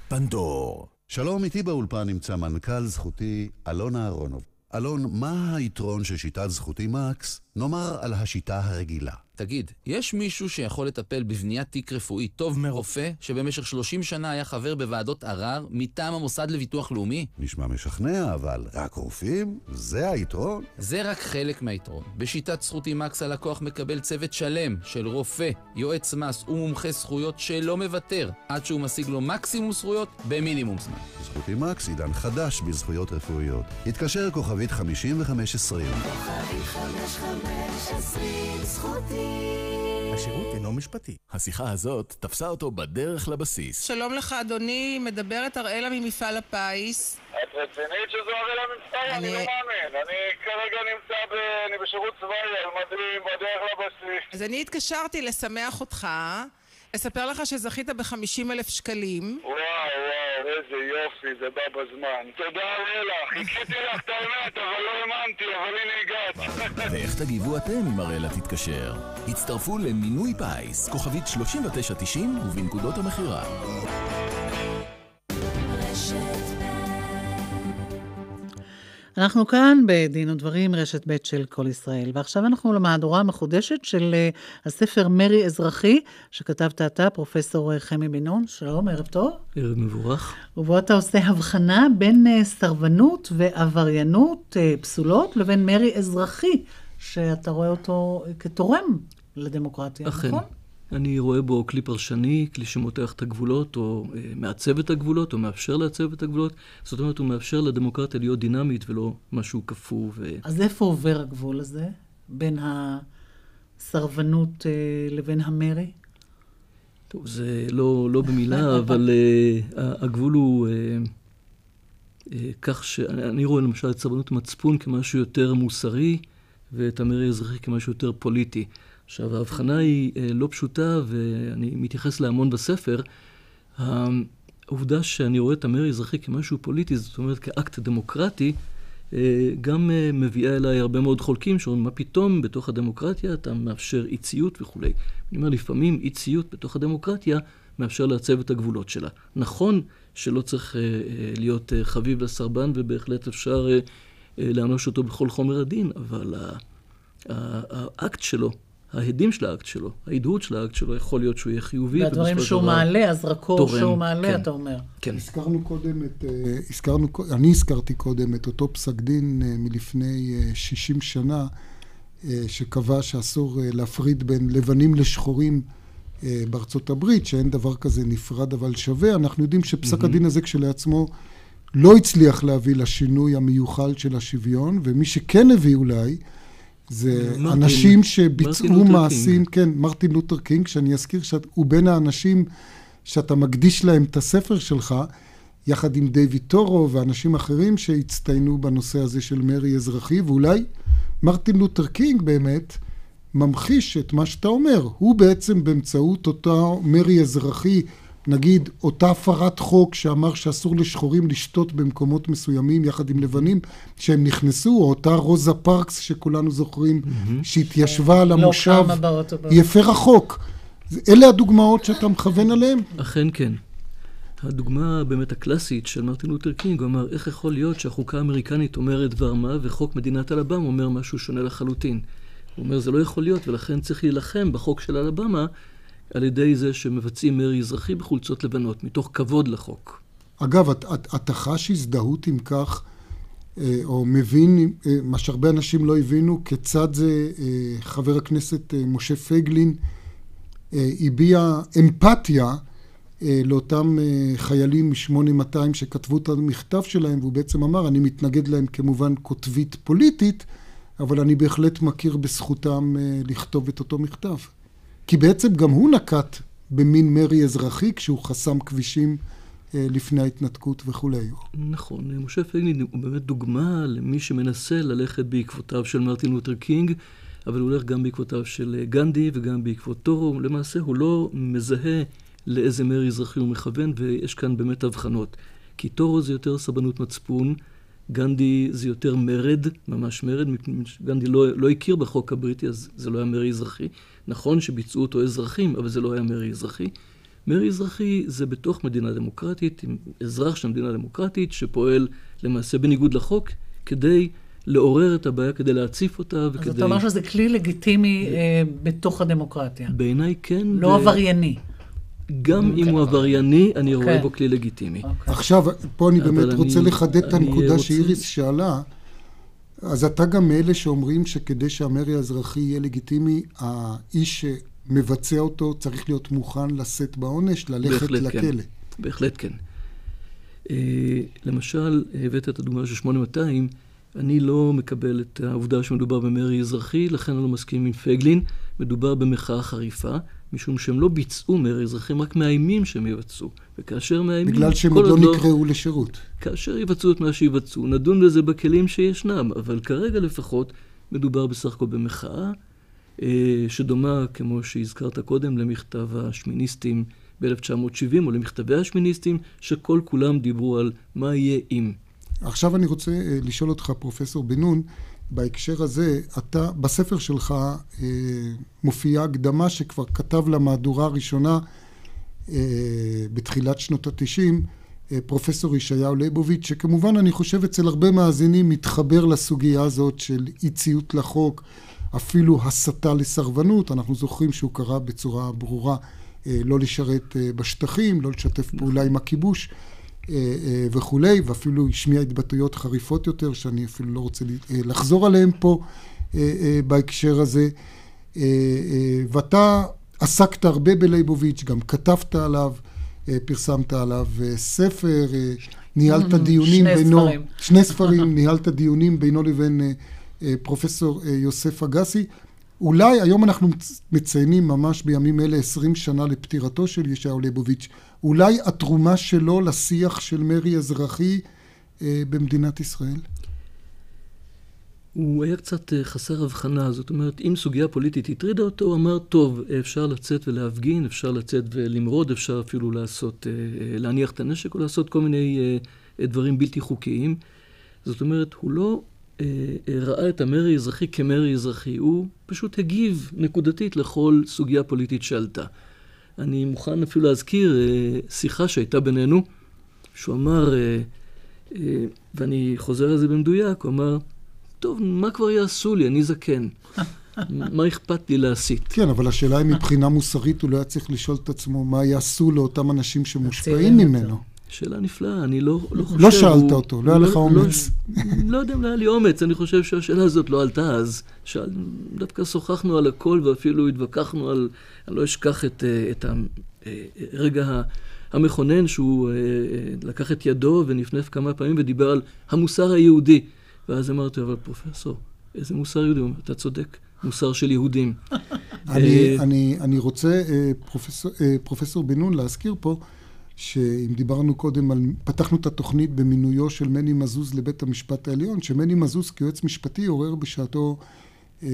פנדור. שלום, איתי באולפן נמצא מנכ"ל זכותי אלון אהרונוב. אלון, מה היתרון של שיטת זכותי מקס, נאמר על השיטה הרגילה? תגיד, יש מישהו שיכול לטפל בבניית תיק רפואי טוב מרופא שבמשך 30 שנה היה חבר בוועדות ערר מטעם המוסד לביטוח לאומי? נשמע משכנע, אבל רק רופאים? זה היתרון? זה רק חלק מהיתרון. בשיטת זכותי מקס הלקוח מקבל צוות שלם של רופא, יועץ מס ומומחה זכויות שלא מוותר עד שהוא משיג לו מקסימום זכויות במינימום זמן. זכותי מקס, עידן חדש בזכויות רפואיות. התקשר כוכבית 5520. כוכבית 5520 זכותי השירות אינו משפטי. השיחה הזאת תפסה אותו בדרך לבסיס. שלום לך, אדוני, מדברת אראלה ממפעל הפיס. את רצינית שזו הראלה ממפעל? אני לא מאמין. אני כרגע נמצא ב... אני בשירות צבאי על מדים בדרך לבסיס. אז אני התקשרתי לשמח אותך, אספר לך שזכית ב-50 אלף שקלים. וואו, וואו, איזה יופי, זה בא בזמן. תודה אראלה, חיכיתי לך את האמת, אבל לא האמנתי, אבל הנה הגעת. ואיך תגיבו אתם אם אראלה תתקשר? הצטרפו למינוי פיס, כוכבית 3990 ובנקודות המכירה. אנחנו כאן בדין ודברים, רשת ב' של כל ישראל, ועכשיו אנחנו למהדורה המחודשת של uh, הספר מרי אזרחי, שכתבת אתה, פרופסור אה, חמי בן נון. שלום, ערב טוב. ערב מבורך. ובו אתה עושה הבחנה בין uh, סרבנות ועבריינות פסולות לבין מרי אזרחי, שאתה רואה אותו כתורם לדמוקרטיה, אכן. נכון? אני רואה בו כלי פרשני, כלי שמותח את הגבולות, או אה, מעצב את הגבולות, או מאפשר לעצב את הגבולות. זאת אומרת, הוא מאפשר לדמוקרטיה להיות דינמית ולא משהו קפוא. ו... אז איפה עובר הגבול הזה, בין הסרבנות אה, לבין המרי? טוב, זה לא, לא במילה, [laughs] אבל uh, הגבול הוא uh, uh, כך שאני רואה למשל את סרבנות מצפון כמשהו יותר מוסרי, ואת המרי האזרחי כמשהו יותר פוליטי. עכשיו, ההבחנה היא אה, לא פשוטה, ואני מתייחס להמון בספר. העובדה שאני רואה את המרי האזרחי כמשהו פוליטי, זאת אומרת כאקט דמוקרטי, אה, גם אה, מביאה אליי הרבה מאוד חולקים שאומרים, מה פתאום בתוך הדמוקרטיה אתה מאפשר אי ציות וכולי. אני אומר, לפעמים אי ציות בתוך הדמוקרטיה מאפשר לעצב את הגבולות שלה. נכון שלא צריך להיות חביב לסרבן, ובהחלט אפשר לאנוש אותו בכל חומר הדין, אבל האקט שלו ההדים של האקט שלו, ההדהוד של האקט שלו, יכול להיות שהוא יהיה חיובי. והדברים שהוא מעלה, הזרקור שהוא מעלה, כן, אתה אומר. כן. הזכרנו קודם את, אה, הזכרנו, אני הזכרתי קודם את אותו פסק דין אה, מלפני 60 אה, שנה, שקבע שאסור להפריד בין לבנים לשחורים בארצות הברית, שאין דבר כזה נפרד אבל שווה. אנחנו יודעים שפסק mm-hmm. הדין הזה כשלעצמו לא הצליח להביא לשינוי המיוחל של השוויון, ומי שכן הביא אולי, זה מרטין, אנשים שביצעו מעשים, כן, מרטין לותר קינג, שאני אזכיר שהוא בין האנשים שאתה מקדיש להם את הספר שלך, יחד עם דיוויד תורו ואנשים אחרים שהצטיינו בנושא הזה של מרי אזרחי, ואולי מרטין לותר קינג באמת ממחיש את מה שאתה אומר. הוא בעצם באמצעות אותו מרי אזרחי נגיד אותה הפרת חוק שאמר שאסור לשחורים לשתות במקומות מסוימים יחד עם לבנים שהם נכנסו, או אותה רוזה פארקס שכולנו זוכרים mm-hmm. שהתיישבה על לא המושב, היא הפרה חוק. אלה הדוגמאות שאתה מכוון עליהן? אכן כן. הדוגמה באמת הקלאסית של מרטין לותר קינג, הוא אמר, איך יכול להיות שהחוקה האמריקנית אומרת דבר מה וחוק מדינת אלבמה אומר משהו שונה לחלוטין. הוא אומר, זה לא יכול להיות, ולכן צריך להילחם בחוק של אלבמה על ידי זה שמבצעים מרי אזרחי בחולצות לבנות, מתוך כבוד לחוק. אגב, אתה חש הזדהות עם כך, אה, או מבין, אה, מה שהרבה אנשים לא הבינו, כיצד זה אה, חבר הכנסת משה פייגלין הביע אמפתיה לאותם חיילים מ-8200 שכתבו את המכתב שלהם, והוא בעצם אמר, אני מתנגד להם כמובן כותבית פוליטית, אבל אני בהחלט מכיר בזכותם לכתוב את אותו מכתב. כי בעצם גם הוא נקט במין מרי אזרחי כשהוא חסם כבישים אה, לפני ההתנתקות וכולי. נכון, משה פייגלין הוא באמת דוגמה למי שמנסה ללכת בעקבותיו של מרטין לותר קינג, אבל הוא הולך גם בעקבותיו של אה, גנדי וגם בעקבותו. למעשה הוא לא מזהה לאיזה מרי אזרחי הוא מכוון, ויש כאן באמת הבחנות. כי טורו זה יותר סבנות מצפון, גנדי זה יותר מרד, ממש מרד, גנדי לא, לא הכיר בחוק הבריטי, אז זה לא היה מרי אזרחי. נכון שביצעו אותו אזרחים, אבל זה לא היה מרי אזרחי. מרי אזרחי זה בתוך מדינה דמוקרטית, עם אזרח של מדינה דמוקרטית, שפועל למעשה בניגוד לחוק, כדי לעורר את הבעיה, כדי להציף אותה וכדי... אז אתה אומר שזה כלי לגיטימי אה, בתוך הדמוקרטיה. בעיניי כן. לא ו... עברייני. גם אם הוא עברייני, אני רואה בו כלי לגיטימי. עכשיו, פה אני באמת רוצה לחדד את הנקודה שאיריס שאלה. אז אתה גם מאלה שאומרים שכדי שהמרי האזרחי יהיה לגיטימי, האיש שמבצע אותו צריך להיות מוכן לשאת בעונש, ללכת לכלא. כן. בהחלט כן. אה, למשל, הבאת את הדוגמה של 8200, אני לא מקבל את העובדה שמדובר במרי אזרחי, לכן אני לא מסכים עם פייגלין. מדובר במחאה חריפה, משום שהם לא ביצעו מרי אזרחים, רק מאיימים שהם יבצעו. וכאשר מאיימים... בגלל שהם עוד לא, לא נקראו לשירות. כאשר יבצעו את מה שיבצעו, נדון בזה בכלים שישנם, אבל כרגע לפחות מדובר בסך הכל במחאה, אה, שדומה, כמו שהזכרת קודם, למכתב השמיניסטים ב-1970, או למכתבי השמיניסטים, שכל כולם דיברו על מה יהיה אם. עכשיו אני רוצה אה, לשאול אותך, פרופסור בן נון, בהקשר הזה, אתה, בספר שלך אה, מופיעה הקדמה שכבר כתב למהדורה הראשונה אה, בתחילת שנות התשעים, אה, פרופסור ישעיהו ליבוביץ', שכמובן אני חושב אצל הרבה מאזינים מתחבר לסוגיה הזאת של אי ציות לחוק, אפילו הסתה לסרבנות. אנחנו זוכרים שהוא קרא בצורה ברורה אה, לא לשרת אה, בשטחים, לא לשתף פעולה עם הכיבוש וכולי, ואפילו השמיע התבטאויות חריפות יותר, שאני אפילו לא רוצה לחזור עליהן פה בהקשר הזה. ואתה עסקת הרבה בליבוביץ', גם כתבת עליו. אה, פרסמת עליו אה, ספר, אה, ניהלת דיונים שני בינו... ספרים. שני ספרים, [laughs] ניהלת דיונים בינו לבין פרופסור יוסף אגסי. אולי היום אנחנו מציינים ממש בימים אלה 20 שנה לפטירתו של ישעיהו ליבוביץ', אולי התרומה שלו לשיח של מרי אזרחי במדינת ישראל? הוא היה קצת אה, חסר הבחנה, זאת אומרת, אם סוגיה פוליטית הטרידה אותו, הוא אמר, טוב, אפשר לצאת ולהפגין, אפשר לצאת ולמרוד, אפשר אפילו לעשות, אה, אה, להניח את הנשק או לעשות כל מיני דברים בלתי חוקיים. זאת אומרת, הוא לא ראה את המרי האזרחי כמרי אזרחי, הוא פשוט הגיב נקודתית לכל סוגיה פוליטית שעלתה. אני מוכן אפילו להזכיר שיחה שהייתה בינינו, שהוא אמר, ואני חוזר על זה במדויק, הוא אמר, טוב, מה כבר יעשו לי? אני זקן. [laughs] מה אכפת לי להסית? כן, אבל השאלה היא מבחינה מוסרית, הוא לא היה צריך לשאול את עצמו מה יעשו לאותם אנשים שמושפעים ממנו. שאלה נפלאה, אני לא, לא חושב... לא שאלת אותו, לא היה לך אומץ. לא, לא יודע אם לא היה לי אומץ, אני חושב שהשאלה הזאת לא עלתה אז. שאל, דווקא שוחחנו על הכל ואפילו התווכחנו על... אני לא אשכח את, אה, את הרגע אה, המכונן שהוא אה, לקח את ידו ונפנף כמה פעמים ודיבר על המוסר היהודי. ואז אמרתי, אבל פרופסור, איזה מוסר יהודי? אתה צודק, מוסר של יהודים. אני, אני, אני רוצה, פרופסור, פרופסור בן נון, להזכיר פה, שאם דיברנו קודם על, פתחנו את התוכנית במינויו של מני מזוז לבית המשפט העליון, שמני מזוז כיועץ משפטי עורר בשעתו אה,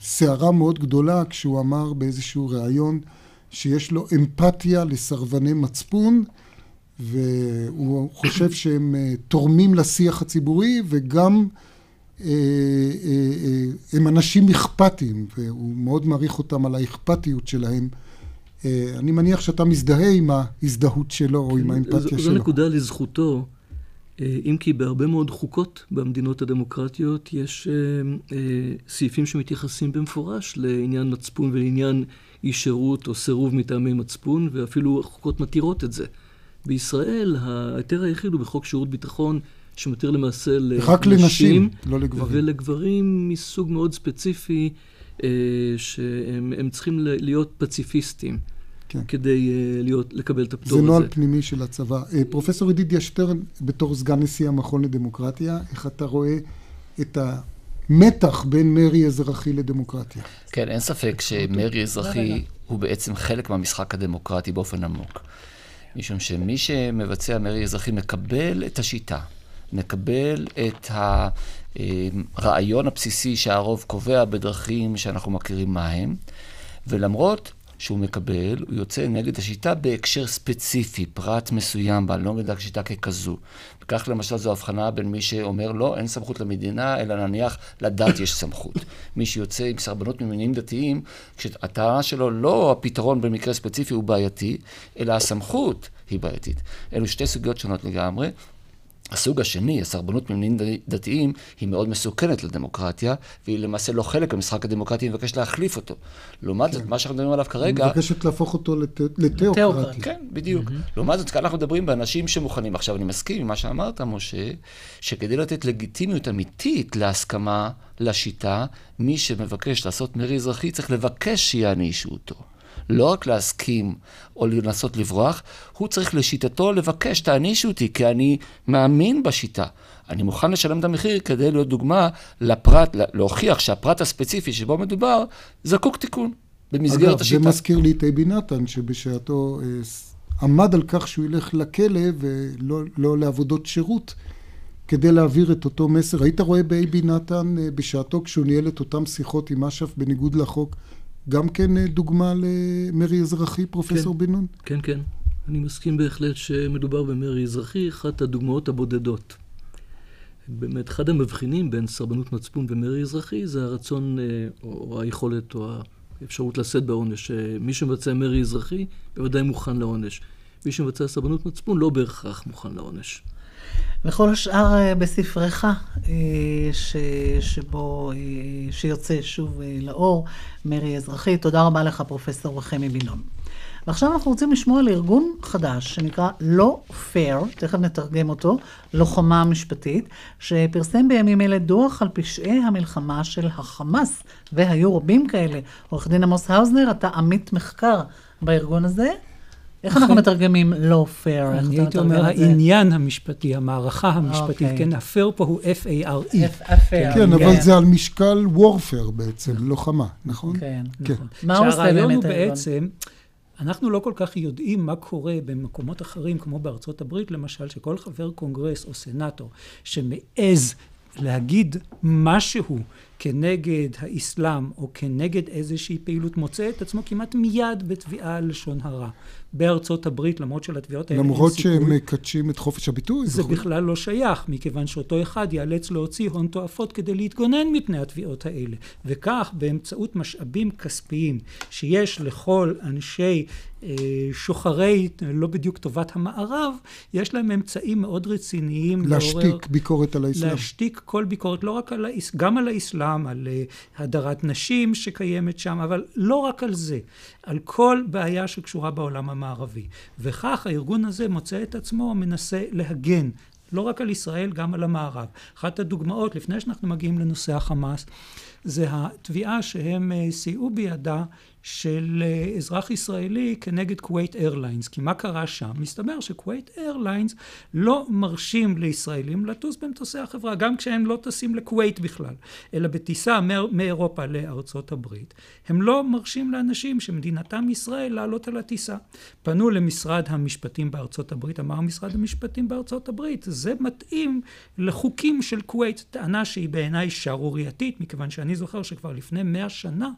סערה מאוד גדולה כשהוא אמר באיזשהו ראיון שיש לו אמפתיה לסרבני מצפון, והוא חושב שהם אה, תורמים לשיח הציבורי וגם אה, אה, הם אנשים אכפתיים, והוא מאוד מעריך אותם על האכפתיות שלהם. אני מניח שאתה מזדהה עם ההזדהות שלו או עם האמפתיה שלו. זו נקודה לזכותו, אם כי בהרבה מאוד חוקות במדינות הדמוקרטיות יש סעיפים שמתייחסים במפורש לעניין מצפון ולעניין אי שירות או סירוב מטעמי מצפון, ואפילו חוקות מתירות את זה. בישראל ההיתר היחיד הוא בחוק שירות ביטחון, שמתיר למעשה לנשים. רק לנשים, לא לגברים. ולגברים מסוג מאוד ספציפי, אה, שהם צריכים להיות פציפיסטים. כן. כדי uh, להיות, לקבל את הפטור הזה. זה נוהל פנימי של הצבא. Uh, פרופסור ידידיה שטרן, בתור סגן נשיא המכון לדמוקרטיה, איך אתה רואה את המתח בין מרי אזרחי לדמוקרטיה? כן, אין ספק שמרי אזרחי הוא בעצם חלק מהמשחק הדמוקרטי באופן עמוק. משום שמי שמבצע מרי אזרחי מקבל את השיטה, מקבל את הרעיון הבסיסי שהרוב קובע בדרכים שאנחנו מכירים מהם, ולמרות שהוא מקבל, הוא יוצא נגד השיטה בהקשר ספציפי, פרט מסוים בה, לא נגד השיטה ככזו. וכך למשל זו הבחנה בין מי שאומר לא, אין סמכות למדינה, אלא נניח לדת יש סמכות. [laughs] מי שיוצא עם סרבנות ממניעים דתיים, כשהטענה שלו לא הפתרון במקרה ספציפי הוא בעייתי, אלא הסמכות היא בעייתית. אלו שתי סוגיות שונות לגמרי. הסוג השני, הסרבנות ממניעים דתיים, היא מאוד מסוכנת לדמוקרטיה, והיא למעשה לא חלק מהמשחק הדמוקרטי, היא מבקשת להחליף אותו. לעומת זאת, כן. מה שאנחנו מדברים עליו כרגע... היא מבקשת להפוך אותו לתיאוקרטי. כן, בדיוק. לעומת זאת, כאן אנחנו מדברים באנשים שמוכנים. עכשיו, אני מסכים עם מה שאמרת, משה, שכדי לתת לגיטימיות אמיתית להסכמה לשיטה, מי שמבקש לעשות מרי אזרחי צריך לבקש שיענישו אותו. לא רק להסכים או לנסות לברוח, הוא צריך לשיטתו לבקש, תענישו אותי, כי אני מאמין בשיטה. אני מוכן לשלם את המחיר כדי להיות דוגמה לפרט, להוכיח שהפרט הספציפי שבו מדובר, זקוק תיקון במסגרת אגב, השיטה. אגב, זה מזכיר לי את אייבי נתן, שבשעתו אה, עמד על כך שהוא ילך לכלא ולא לא לעבודות שירות. כדי להעביר את אותו מסר. היית רואה באייבי נתן אה, בשעתו כשהוא ניהל את אותם שיחות עם אש"ף בניגוד לחוק, גם כן אה, דוגמה למרי אזרחי, פרופסור כן, בן נון? כן, כן. אני מסכים בהחלט שמדובר במרי אזרחי, אחת הדוגמאות הבודדות. באמת, אחד המבחינים בין סרבנות מצפון ומרי אזרחי זה הרצון אה, או היכולת או האפשרות לשאת בעונש. מי שמבצע מרי אזרחי בוודאי מוכן לעונש. מי שמבצע סרבנות מצפון לא בהכרח מוכן לעונש. וכל השאר אה, בספרך, אה, ש, שבו, אה, שיוצא שוב לאור, מרי אזרחי. תודה רבה לך, פרופסור רחמי בילון. ועכשיו אנחנו רוצים לשמוע על ארגון חדש שנקרא לא פייר, תכף נתרגם אותו, לוחמה משפטית, שפרסם בימים אלה דוח על פשעי המלחמה של החמאס, והיו רבים כאלה. עורך דין עמוס האוזנר, אתה עמית מחקר בארגון הזה. איך אנחנו מתרגמים lawfare? אני הייתי אומר העניין המשפטי, המערכה המשפטית, אוקיי. כן, ה fare פה הוא F-A-R-E. כן, אבל זה על משקל warfare בעצם, לוחמה, נכון? כן, נכון. שהרעיון הוא בעצם... אנחנו לא כל כך יודעים מה קורה במקומות אחרים, כמו בארצות הברית למשל, שכל חבר קונגרס או סנאטור שמעז להגיד משהו כנגד האסלאם או כנגד איזושהי פעילות מוצא את עצמו כמעט מיד בתביעה על לשון הרע. בארצות הברית, למרות שלתביעות האלה אין למרות סיכוי. שהם מקדשים את חופש הביטוי. זה וכו'. בכלל לא שייך, מכיוון שאותו אחד ייאלץ להוציא הון תועפות כדי להתגונן מפני התביעות האלה. וכך, באמצעות משאבים כספיים שיש לכל אנשי אה, שוחרי, לא בדיוק טובת המערב, יש להם אמצעים מאוד רציניים להשתיק לעורר- ביקורת על האסלאם. להשתיק כל ביקורת, לא רק על האס... גם על האסלאם, על uh, הדרת נשים שקיימת שם, אבל לא רק על זה, על כל בעיה שקשורה בעולם המערבי. וכך הארגון הזה מוצא את עצמו מנסה להגן. לא רק על ישראל, גם על המערב. אחת הדוגמאות, לפני שאנחנו מגיעים לנושא החמאס, זה התביעה שהם אה, סייעו בידה של אה, אזרח ישראלי כנגד כווית איירליינס. כי מה קרה שם? מסתבר שכווית איירליינס לא מרשים לישראלים לטוס במטוסי החברה, גם כשהם לא טסים לכווית בכלל, אלא בטיסה מאיר- מאירופה לארצות הברית. הם לא מרשים לאנשים שמדינתם ישראל לעלות על הטיסה. פנו למשרד המשפטים בארצות הברית, אמר משרד המשפטים בארצות הברית, זה מתאים לחוקים של כווית, טענה שהיא בעיניי שערורייתית, מכיוון שאני זוכר שכבר לפני מאה שנה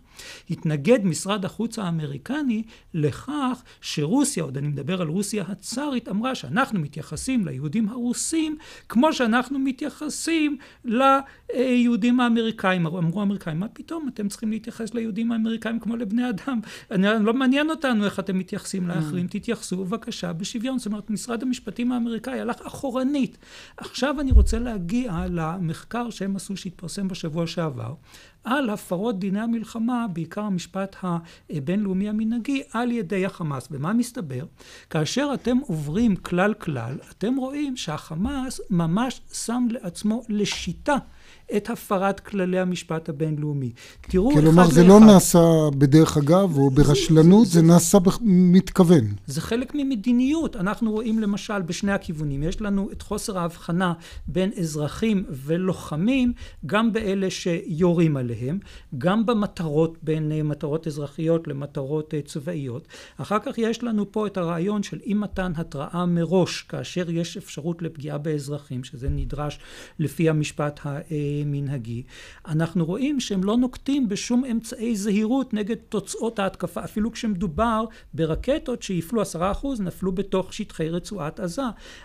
התנגד משרד החוץ האמריקני לכך שרוסיה, עוד אני מדבר על רוסיה הצארית, אמרה שאנחנו מתייחסים ליהודים הרוסים כמו שאנחנו מתייחסים ליהודים האמריקאים. אמרו האמריקאים, מה פתאום, אתם צריכים להתייחס ליהודים האמריקאים כמו לבני אדם. אני, לא מעניין אותנו איך אתם מתייחסים לאחרים, תתייחסו בבקשה בשוויון. זאת אומרת, משרד המשפטים האמריקאי הלך אחורנית. עכשיו אני רוצה להגיע למחקר שהם עשו, שהתפרסם בשבוע שעבר. על הפרות דיני המלחמה, בעיקר המשפט הבינלאומי המנהגי, על ידי החמאס. ומה מסתבר? כאשר אתם עוברים כלל כלל, אתם רואים שהחמאס ממש שם לעצמו לשיטה את הפרת כללי המשפט הבינלאומי. תראו כלומר, אחד זה לא לאחד. נעשה בדרך אגב או ברשלנות, זה נעשה במתכוון. זה חלק ממדיניות. אנחנו רואים למשל בשני הכיוונים. יש לנו את חוסר ההבחנה בין אזרחים ולוחמים, גם באלה שיורים עליהם, גם במטרות, בין אה, מטרות אזרחיות למטרות אה, צבאיות. אחר כך יש לנו פה את הרעיון של אי מתן התראה מראש, כאשר יש אפשרות לפגיעה באזרחים, שזה נדרש לפי המשפט המנהגי. אנחנו רואים שהם לא נוקטים בשום אמצעי זהירות נגד תוצאות ההתקפה, אפילו כשמדובר ברקטות שיפלו עשרה אחוז, נפלו בתוך שטחי רצועת עזה.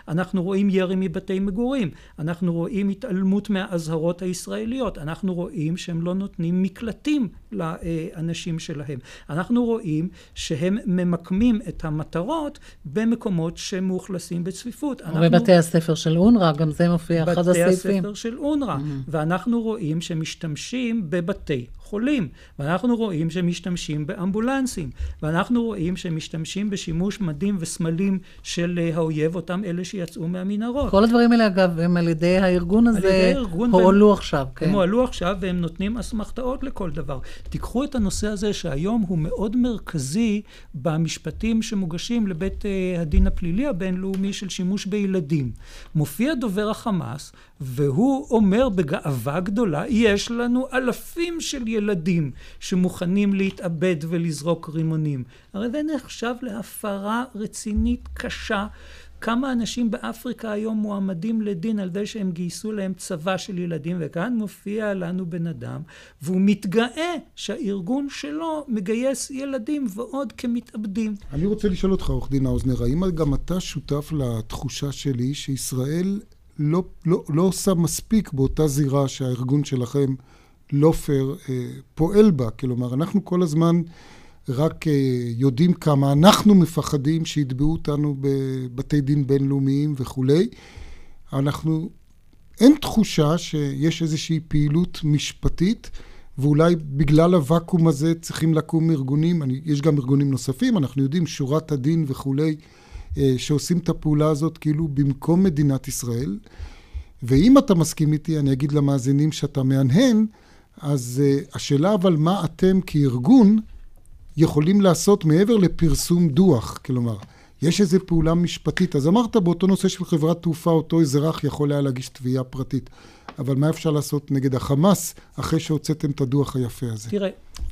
אנחנו רואים ירי מבתי מגורים, אנחנו רואים התעלמות מהאזהרות הישראליות, אנחנו רואים שהם לא נותנים מקלטים לאנשים שלהם. אנחנו רואים שהם ממקמים את המטרות במקומות שמאוכלסים בצפיפות. אנחנו- בבתי הספר של אונר"א, גם זה מופיע, אחד בתי הסעיפים. הספר של אונר"א, ואנחנו רואים שמשתמשים בבתי חולים, ואנחנו רואים שמשתמשים באמבולנסים, ואנחנו רואים שמשתמשים בשימוש מדים וסמלים של אה, האויב, אותם אלה שיצאו מהמנהרות. כל הדברים האלה, אגב, הם על ידי הארגון הזה, הארגון, הועלו והם- עכשיו, כן. הם הועלו עכשיו והם נותנים אסמכתאות לכל דבר. תיקחו את הנושא הזה שהיום הוא מאוד מרכזי במשפטים שמוגשים לבית אה, הדין הפלילי הבינלאומי של שימוש בילדים. מופיע דובר החמאס והוא אומר בגאווה גדולה, יש לנו אלפים של ילדים שמוכנים להתאבד ולזרוק רימונים. הרי זה נחשב להפרה רצינית קשה. כמה אנשים באפריקה היום מועמדים לדין על זה שהם גייסו להם צבא של ילדים, וכאן מופיע לנו בן אדם, והוא מתגאה שהארגון שלו מגייס ילדים ועוד כמתאבדים. אני רוצה לשאול אותך, עורך דין האוזנר, האם גם אתה שותף לתחושה שלי שישראל לא, לא, לא עושה מספיק באותה זירה שהארגון שלכם, לא פייר, אה, פועל בה? כלומר, אנחנו כל הזמן רק אה, יודעים כמה אנחנו מפחדים שיתבעו אותנו בבתי דין בינלאומיים וכולי. אנחנו, אין תחושה שיש איזושהי פעילות משפטית, ואולי בגלל הוואקום הזה צריכים לקום ארגונים, אני, יש גם ארגונים נוספים, אנחנו יודעים, שורת הדין וכולי, אה, שעושים את הפעולה הזאת כאילו במקום מדינת ישראל. ואם אתה מסכים איתי, אני אגיד למאזינים שאתה מהנהן, אז uh, השאלה אבל מה אתם כארגון יכולים לעשות מעבר לפרסום דוח, כלומר, יש איזו פעולה משפטית. אז אמרת באותו נושא של חברת תעופה, אותו אזרח יכול היה להגיש תביעה פרטית. אבל מה אפשר לעשות נגד החמאס אחרי שהוצאתם את הדוח היפה הזה? תראה,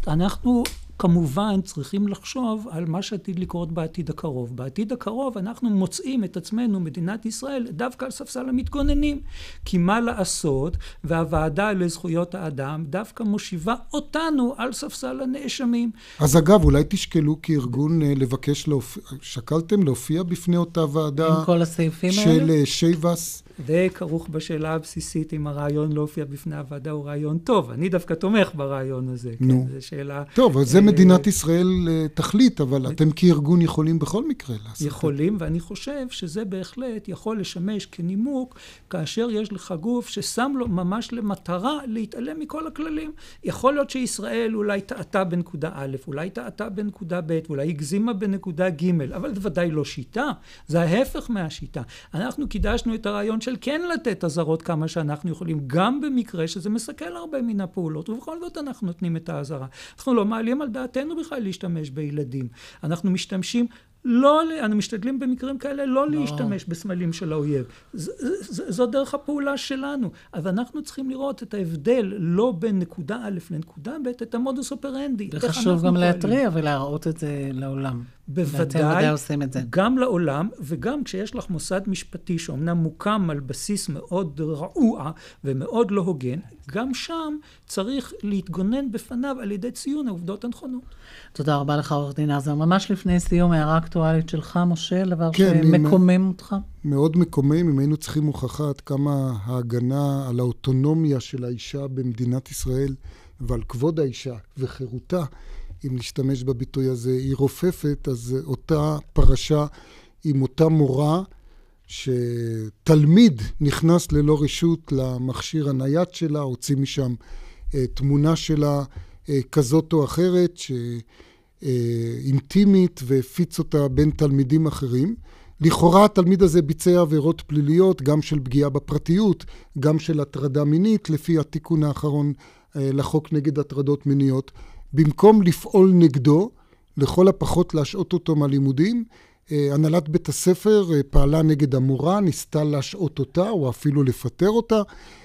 אנחנו כמובן צריכים לחשוב על מה שעתיד לקרות בעתיד הקרוב. בעתיד הקרוב אנחנו מוצאים את עצמנו, מדינת ישראל, דווקא על ספסל המתגוננים. כי מה לעשות, והוועדה לזכויות האדם דווקא מושיבה אותנו על ספסל הנאשמים. אז אגב, אולי תשקלו כארגון אה, לבקש להופיע, שקלתם להופיע בפני אותה ועדה? עם כל הסעיפים של האלה? אה, שייבס? זה כרוך בשאלה הבסיסית אם הרעיון להופיע בפני הוועדה הוא רעיון טוב. אני דווקא תומך ברעיון הזה. נו. כן, זו שאלה... טוב, אז זה אה, מדינת ישראל אה, תחליט, אבל אתם כארגון יכולים בכל מקרה לעשות. יכולים, ואני חושב שזה בהחלט יכול לשמש כנימוק כאשר יש לך גוף ששם לו ממש למטרה להתעלם מכל הכללים. יכול להיות שישראל אולי טעתה בנקודה א', אולי טעתה בנקודה ב', אולי הגזימה בנקודה ג', אבל זה ודאי לא שיטה, זה ההפך מהשיטה. אנחנו קידשנו את הרעיון של כן לתת אזהרות כמה שאנחנו יכולים, גם במקרה שזה מסכל הרבה מן הפעולות, ובכל זאת אנחנו נותנים את האזהרה. אנחנו לא מעלים על דעתנו בכלל להשתמש בילדים. אנחנו משתמשים לא, אנו משתדלים במקרים כאלה לא, לא. להשתמש בסמלים של האויב. ז, ז, זו דרך הפעולה שלנו. אז אנחנו צריכים לראות את ההבדל לא בין נקודה א' לנקודה ב', את המודוס אופרנדי. וחשוב גם להתריע ולהראות את זה לעולם. בוודאי, ואתם ודאי עושים את זה. גם לעולם, וגם כשיש לך מוסד משפטי שאומנם מוקם על בסיס מאוד רעוע ומאוד לא הוגן, גם שם צריך להתגונן בפניו על ידי ציון העובדות הנכונות. תודה רבה לך, עורך דין עזר. ממש לפני סיום, הערה אקטואלית שלך, משה, דבר כן, שמקומם אותך. מאוד מקומם, אם היינו צריכים הוכחה עד כמה ההגנה על האוטונומיה של האישה במדינת ישראל ועל כבוד האישה וחירותה, אם נשתמש בביטוי הזה, היא רופפת, אז אותה פרשה עם אותה מורה, שתלמיד נכנס ללא רשות למכשיר הנייד שלה, הוציא משם אה, תמונה שלה אה, כזאת או אחרת, שאינטימית, אה, והפיץ אותה בין תלמידים אחרים. לכאורה התלמיד הזה ביצע עבירות פליליות, גם של פגיעה בפרטיות, גם של הטרדה מינית, לפי התיקון האחרון אה, לחוק נגד הטרדות מיניות. במקום לפעול נגדו, לכל הפחות להשעות אותו מהלימודים, אה, הנהלת בית הספר אה, פעלה נגד המורה, ניסתה להשעות אותה או אפילו לפטר אותה.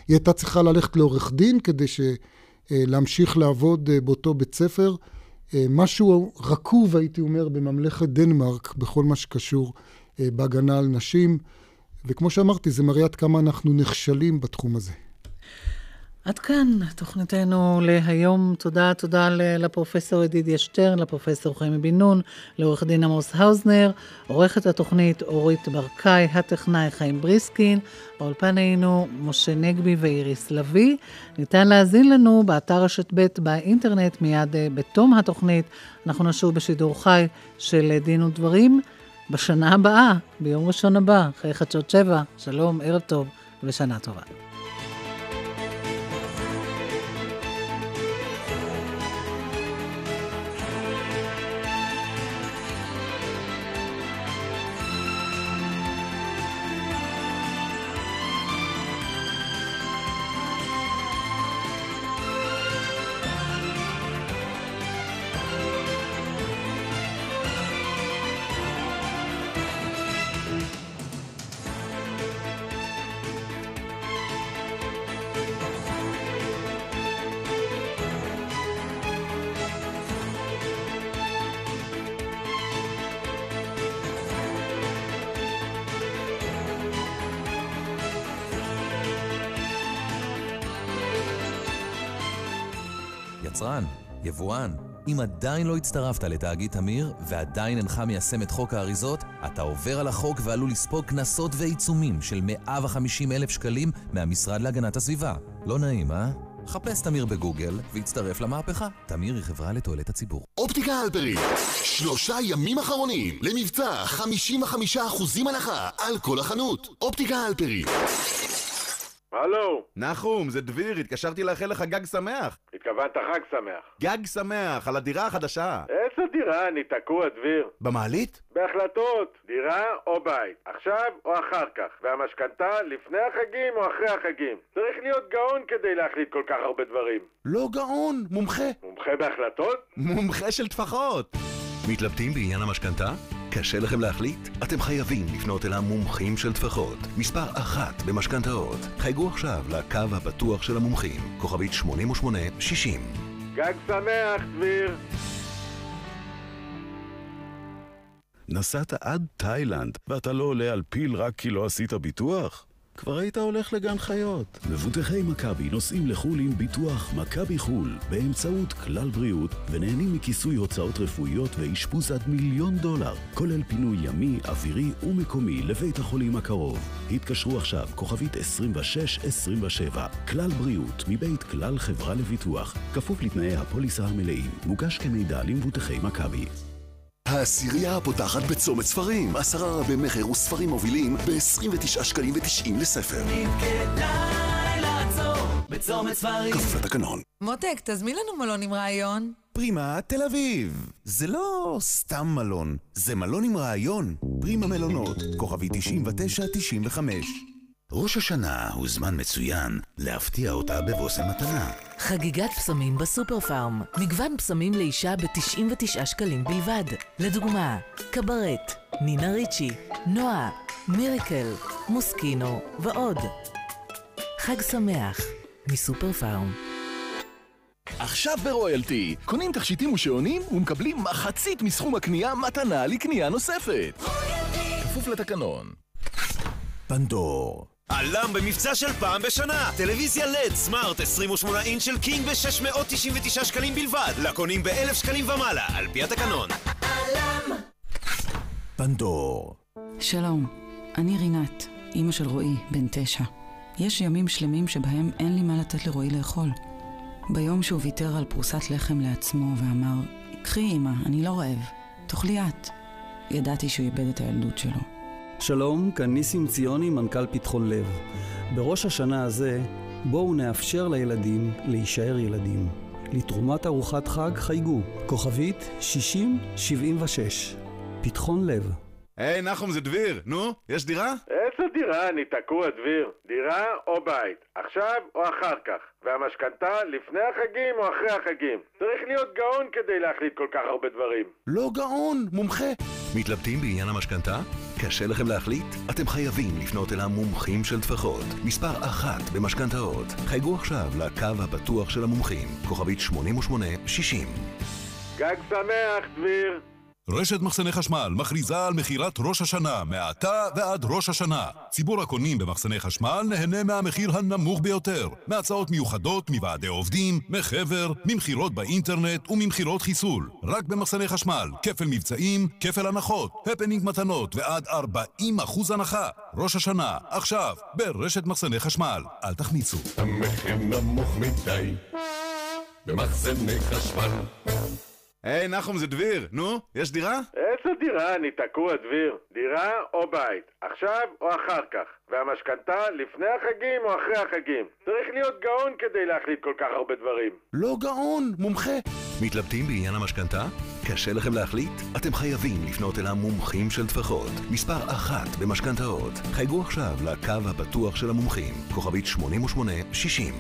היא הייתה צריכה ללכת לעורך דין כדי ש... להמשיך לעבוד באותו בית ספר. משהו רקוב, הייתי אומר, בממלכת דנמרק, בכל מה שקשור בהגנה על נשים. וכמו שאמרתי, זה מראה עד כמה אנחנו נכשלים בתחום הזה. עד כאן תוכניתנו להיום. תודה, תודה לפרופסור ידידיה שטרן, לפרופסור חיים בן נון, לעורך דין עמוס האוזנר, עורכת התוכנית אורית ברקאי, הטכנאי חיים בריסקין, באולפן היינו משה נגבי ואיריס לביא. ניתן להאזין לנו באתר רשת ב' באינטרנט מיד אה, בתום התוכנית. אנחנו נשוב בשידור חי של דין ודברים בשנה הבאה, ביום ראשון הבא, אחרי חדשות שבע. שלום, ערב טוב ושנה טובה. יבואן, אם עדיין לא הצטרפת לתאגיד תמיר ועדיין אינך מיישם את חוק האריזות, אתה עובר על החוק ועלול לספוג קנסות ועיצומים של 150 אלף שקלים מהמשרד להגנת הסביבה. לא נעים, אה? חפש תמיר בגוגל והצטרף למהפכה. תמיר היא חברה לתועלת הציבור. אופטיקה הלפרין, שלושה ימים אחרונים למבצע 55% הנחה על כל החנות. אופטיקה הלפרין. הלו. נחום, זה דביר, התקשרתי לאחל לך גג שמח. התכוונת חג שמח. גג שמח, על הדירה החדשה. איזה דירה? אני תקוע, דביר. במעלית? בהחלטות, דירה או בית. עכשיו או אחר כך. והמשכנתה לפני החגים או אחרי החגים. צריך להיות גאון כדי להחליט כל כך הרבה דברים. לא גאון, מומחה. מומחה בהחלטות? מומחה של טפחות. מתלבטים בעניין המשכנתה? קשה לכם להחליט? אתם חייבים לפנות אל המומחים של טפחות. מספר אחת במשכנתאות. חייגו עכשיו לקו הפתוח של המומחים, כוכבית 8860. גג שמח, דביר. נסעת עד תאילנד, ואתה לא עולה על פיל רק כי לא עשית ביטוח? כבר היית הולך לגן חיות. מבוטחי מכבי נוסעים לחו"ל עם ביטוח מכבי חו"ל באמצעות כלל בריאות ונהנים מכיסוי הוצאות רפואיות ואשפוז עד מיליון דולר, כולל פינוי ימי, אווירי ומקומי לבית החולים הקרוב. התקשרו עכשיו, כוכבית 2627, כלל בריאות מבית כלל חברה לביטוח, כפוף לתנאי הפוליסה המלאים, מוגש כמידע למבוטחי מכבי. העשירייה הפותחת בצומת ספרים, עשרה רבי מכר וספרים מובילים ב-29 שקלים ו-90 לספר. כדאי לעצור בצומת ספרים. כפוף לתקנון. מותק, תזמין לנו מלון עם רעיון. פרימה תל אביב. זה לא סתם מלון, זה מלון עם רעיון. פרימה מלונות, כוכבי 9995. ראש השנה הוא זמן מצוין להפתיע אותה בבושם מתנה. חגיגת פסמים בסופר פארם. מגוון פסמים לאישה ב-99 שקלים בלבד. לדוגמה, Cabaret, Nina Ricci, Noa, Miracle, Moschino ועוד. חג שמח מסופר פארם. עכשיו ב Royalty, קונים תכשיטים ושעונים ומקבלים מחצית מסכום הקנייה מתנה לקנייה נוספת. כפוף לתקנון. פנדור. א.ל.מ במבצע של פעם בשנה. טלוויזיה LED smart 28 אינץ' של קינג ב-699 שקלים בלבד. לקונים ב-1,000 שקלים ומעלה, על פי התקנון. עלם. פנדור. שלום, אני רינת, אימא של רועי, בן תשע. יש ימים שלמים שבהם אין לי מה לתת לרועי לאכול. ביום שהוא ויתר על פרוסת לחם לעצמו ואמר, קחי אימא, אני לא רעב, תאכלי את. ידעתי שהוא איבד את הילדות שלו. שלום, כאן ניסים ציוני, מנכ"ל פתחון לב. בראש השנה הזה, בואו נאפשר לילדים להישאר ילדים. לתרומת ארוחת חג חייגו, כוכבית 6076. פתחון לב. היי, נחום, זה דביר. נו, יש דירה? איזה דירה? אני תקוע, דביר. דירה או בית. עכשיו או אחר כך. והמשכנתה לפני החגים או אחרי החגים. צריך להיות גאון כדי להחליט כל כך הרבה דברים. לא גאון, מומחה. מתלבטים בעניין המשכנתה? קשה לכם להחליט? אתם חייבים לפנות אל המומחים של טפחות. מספר אחת במשכנתאות. חייגו עכשיו לקו הפתוח של המומחים, כוכבית 8860. גג שמח, דביר. רשת מחסני חשמל מכריזה על מכירת ראש השנה, מעתה ועד ראש השנה. ציבור הקונים במחסני חשמל נהנה מהמחיר הנמוך ביותר. מהצעות מיוחדות, מוועדי עובדים, מחבר, ממכירות באינטרנט וממכירות חיסול. רק במחסני חשמל, כפל מבצעים, כפל הנחות, הפנינג מתנות ועד 40% הנחה. ראש השנה, עכשיו, ברשת מחסני חשמל. אל תחמיצו. המחיר נמוך מדי במחסני חשמל היי, נחום, זה דביר. נו, יש דירה? איזה דירה? אני תקוע, דביר. דירה או בית. עכשיו או אחר כך. והמשכנתה לפני החגים או אחרי החגים. צריך להיות גאון כדי להחליט כל כך הרבה דברים. לא גאון, מומחה. מתלבטים בעניין המשכנתה? קשה לכם להחליט? אתם חייבים לפנות אל המומחים של טפחות. מספר אחת במשכנתאות. חייגו עכשיו לקו הפתוח של המומחים, כוכבית 8860.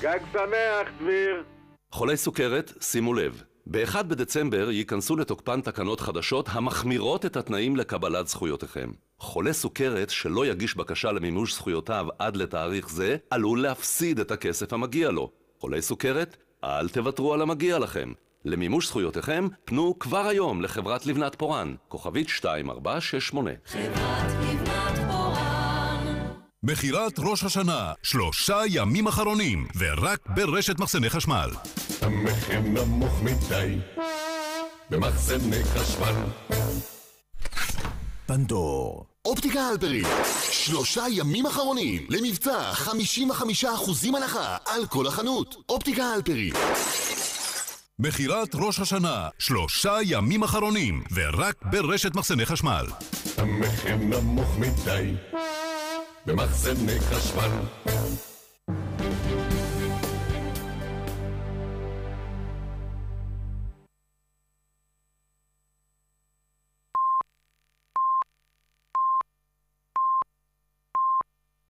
גג שמח, דביר. חולי סוכרת, שימו לב. ב-1 בדצמבר ייכנסו לתוקפן תקנות חדשות המחמירות את התנאים לקבלת זכויותיכם. חולה סוכרת שלא יגיש בקשה למימוש זכויותיו עד לתאריך זה, עלול להפסיד את הכסף המגיע לו. חולי סוכרת, אל תוותרו על המגיע לכם. למימוש זכויותיכם, פנו כבר היום לחברת לבנת פורן, כוכבית 2468. חברת לבנת. מכירת ראש השנה, שלושה ימים אחרונים, ורק ברשת מחסני חשמל. המחיר נמוך מדי במחסני חשמל פנדור. אופטיקה הלפרין, שלושה ימים אחרונים למבצע 55% הנחה על כל החנות. אופטיקה הלפרין. מכירת ראש השנה, שלושה ימים אחרונים, ורק ברשת מחסני חשמל. המחיר נמוך מדי במחסני חשמל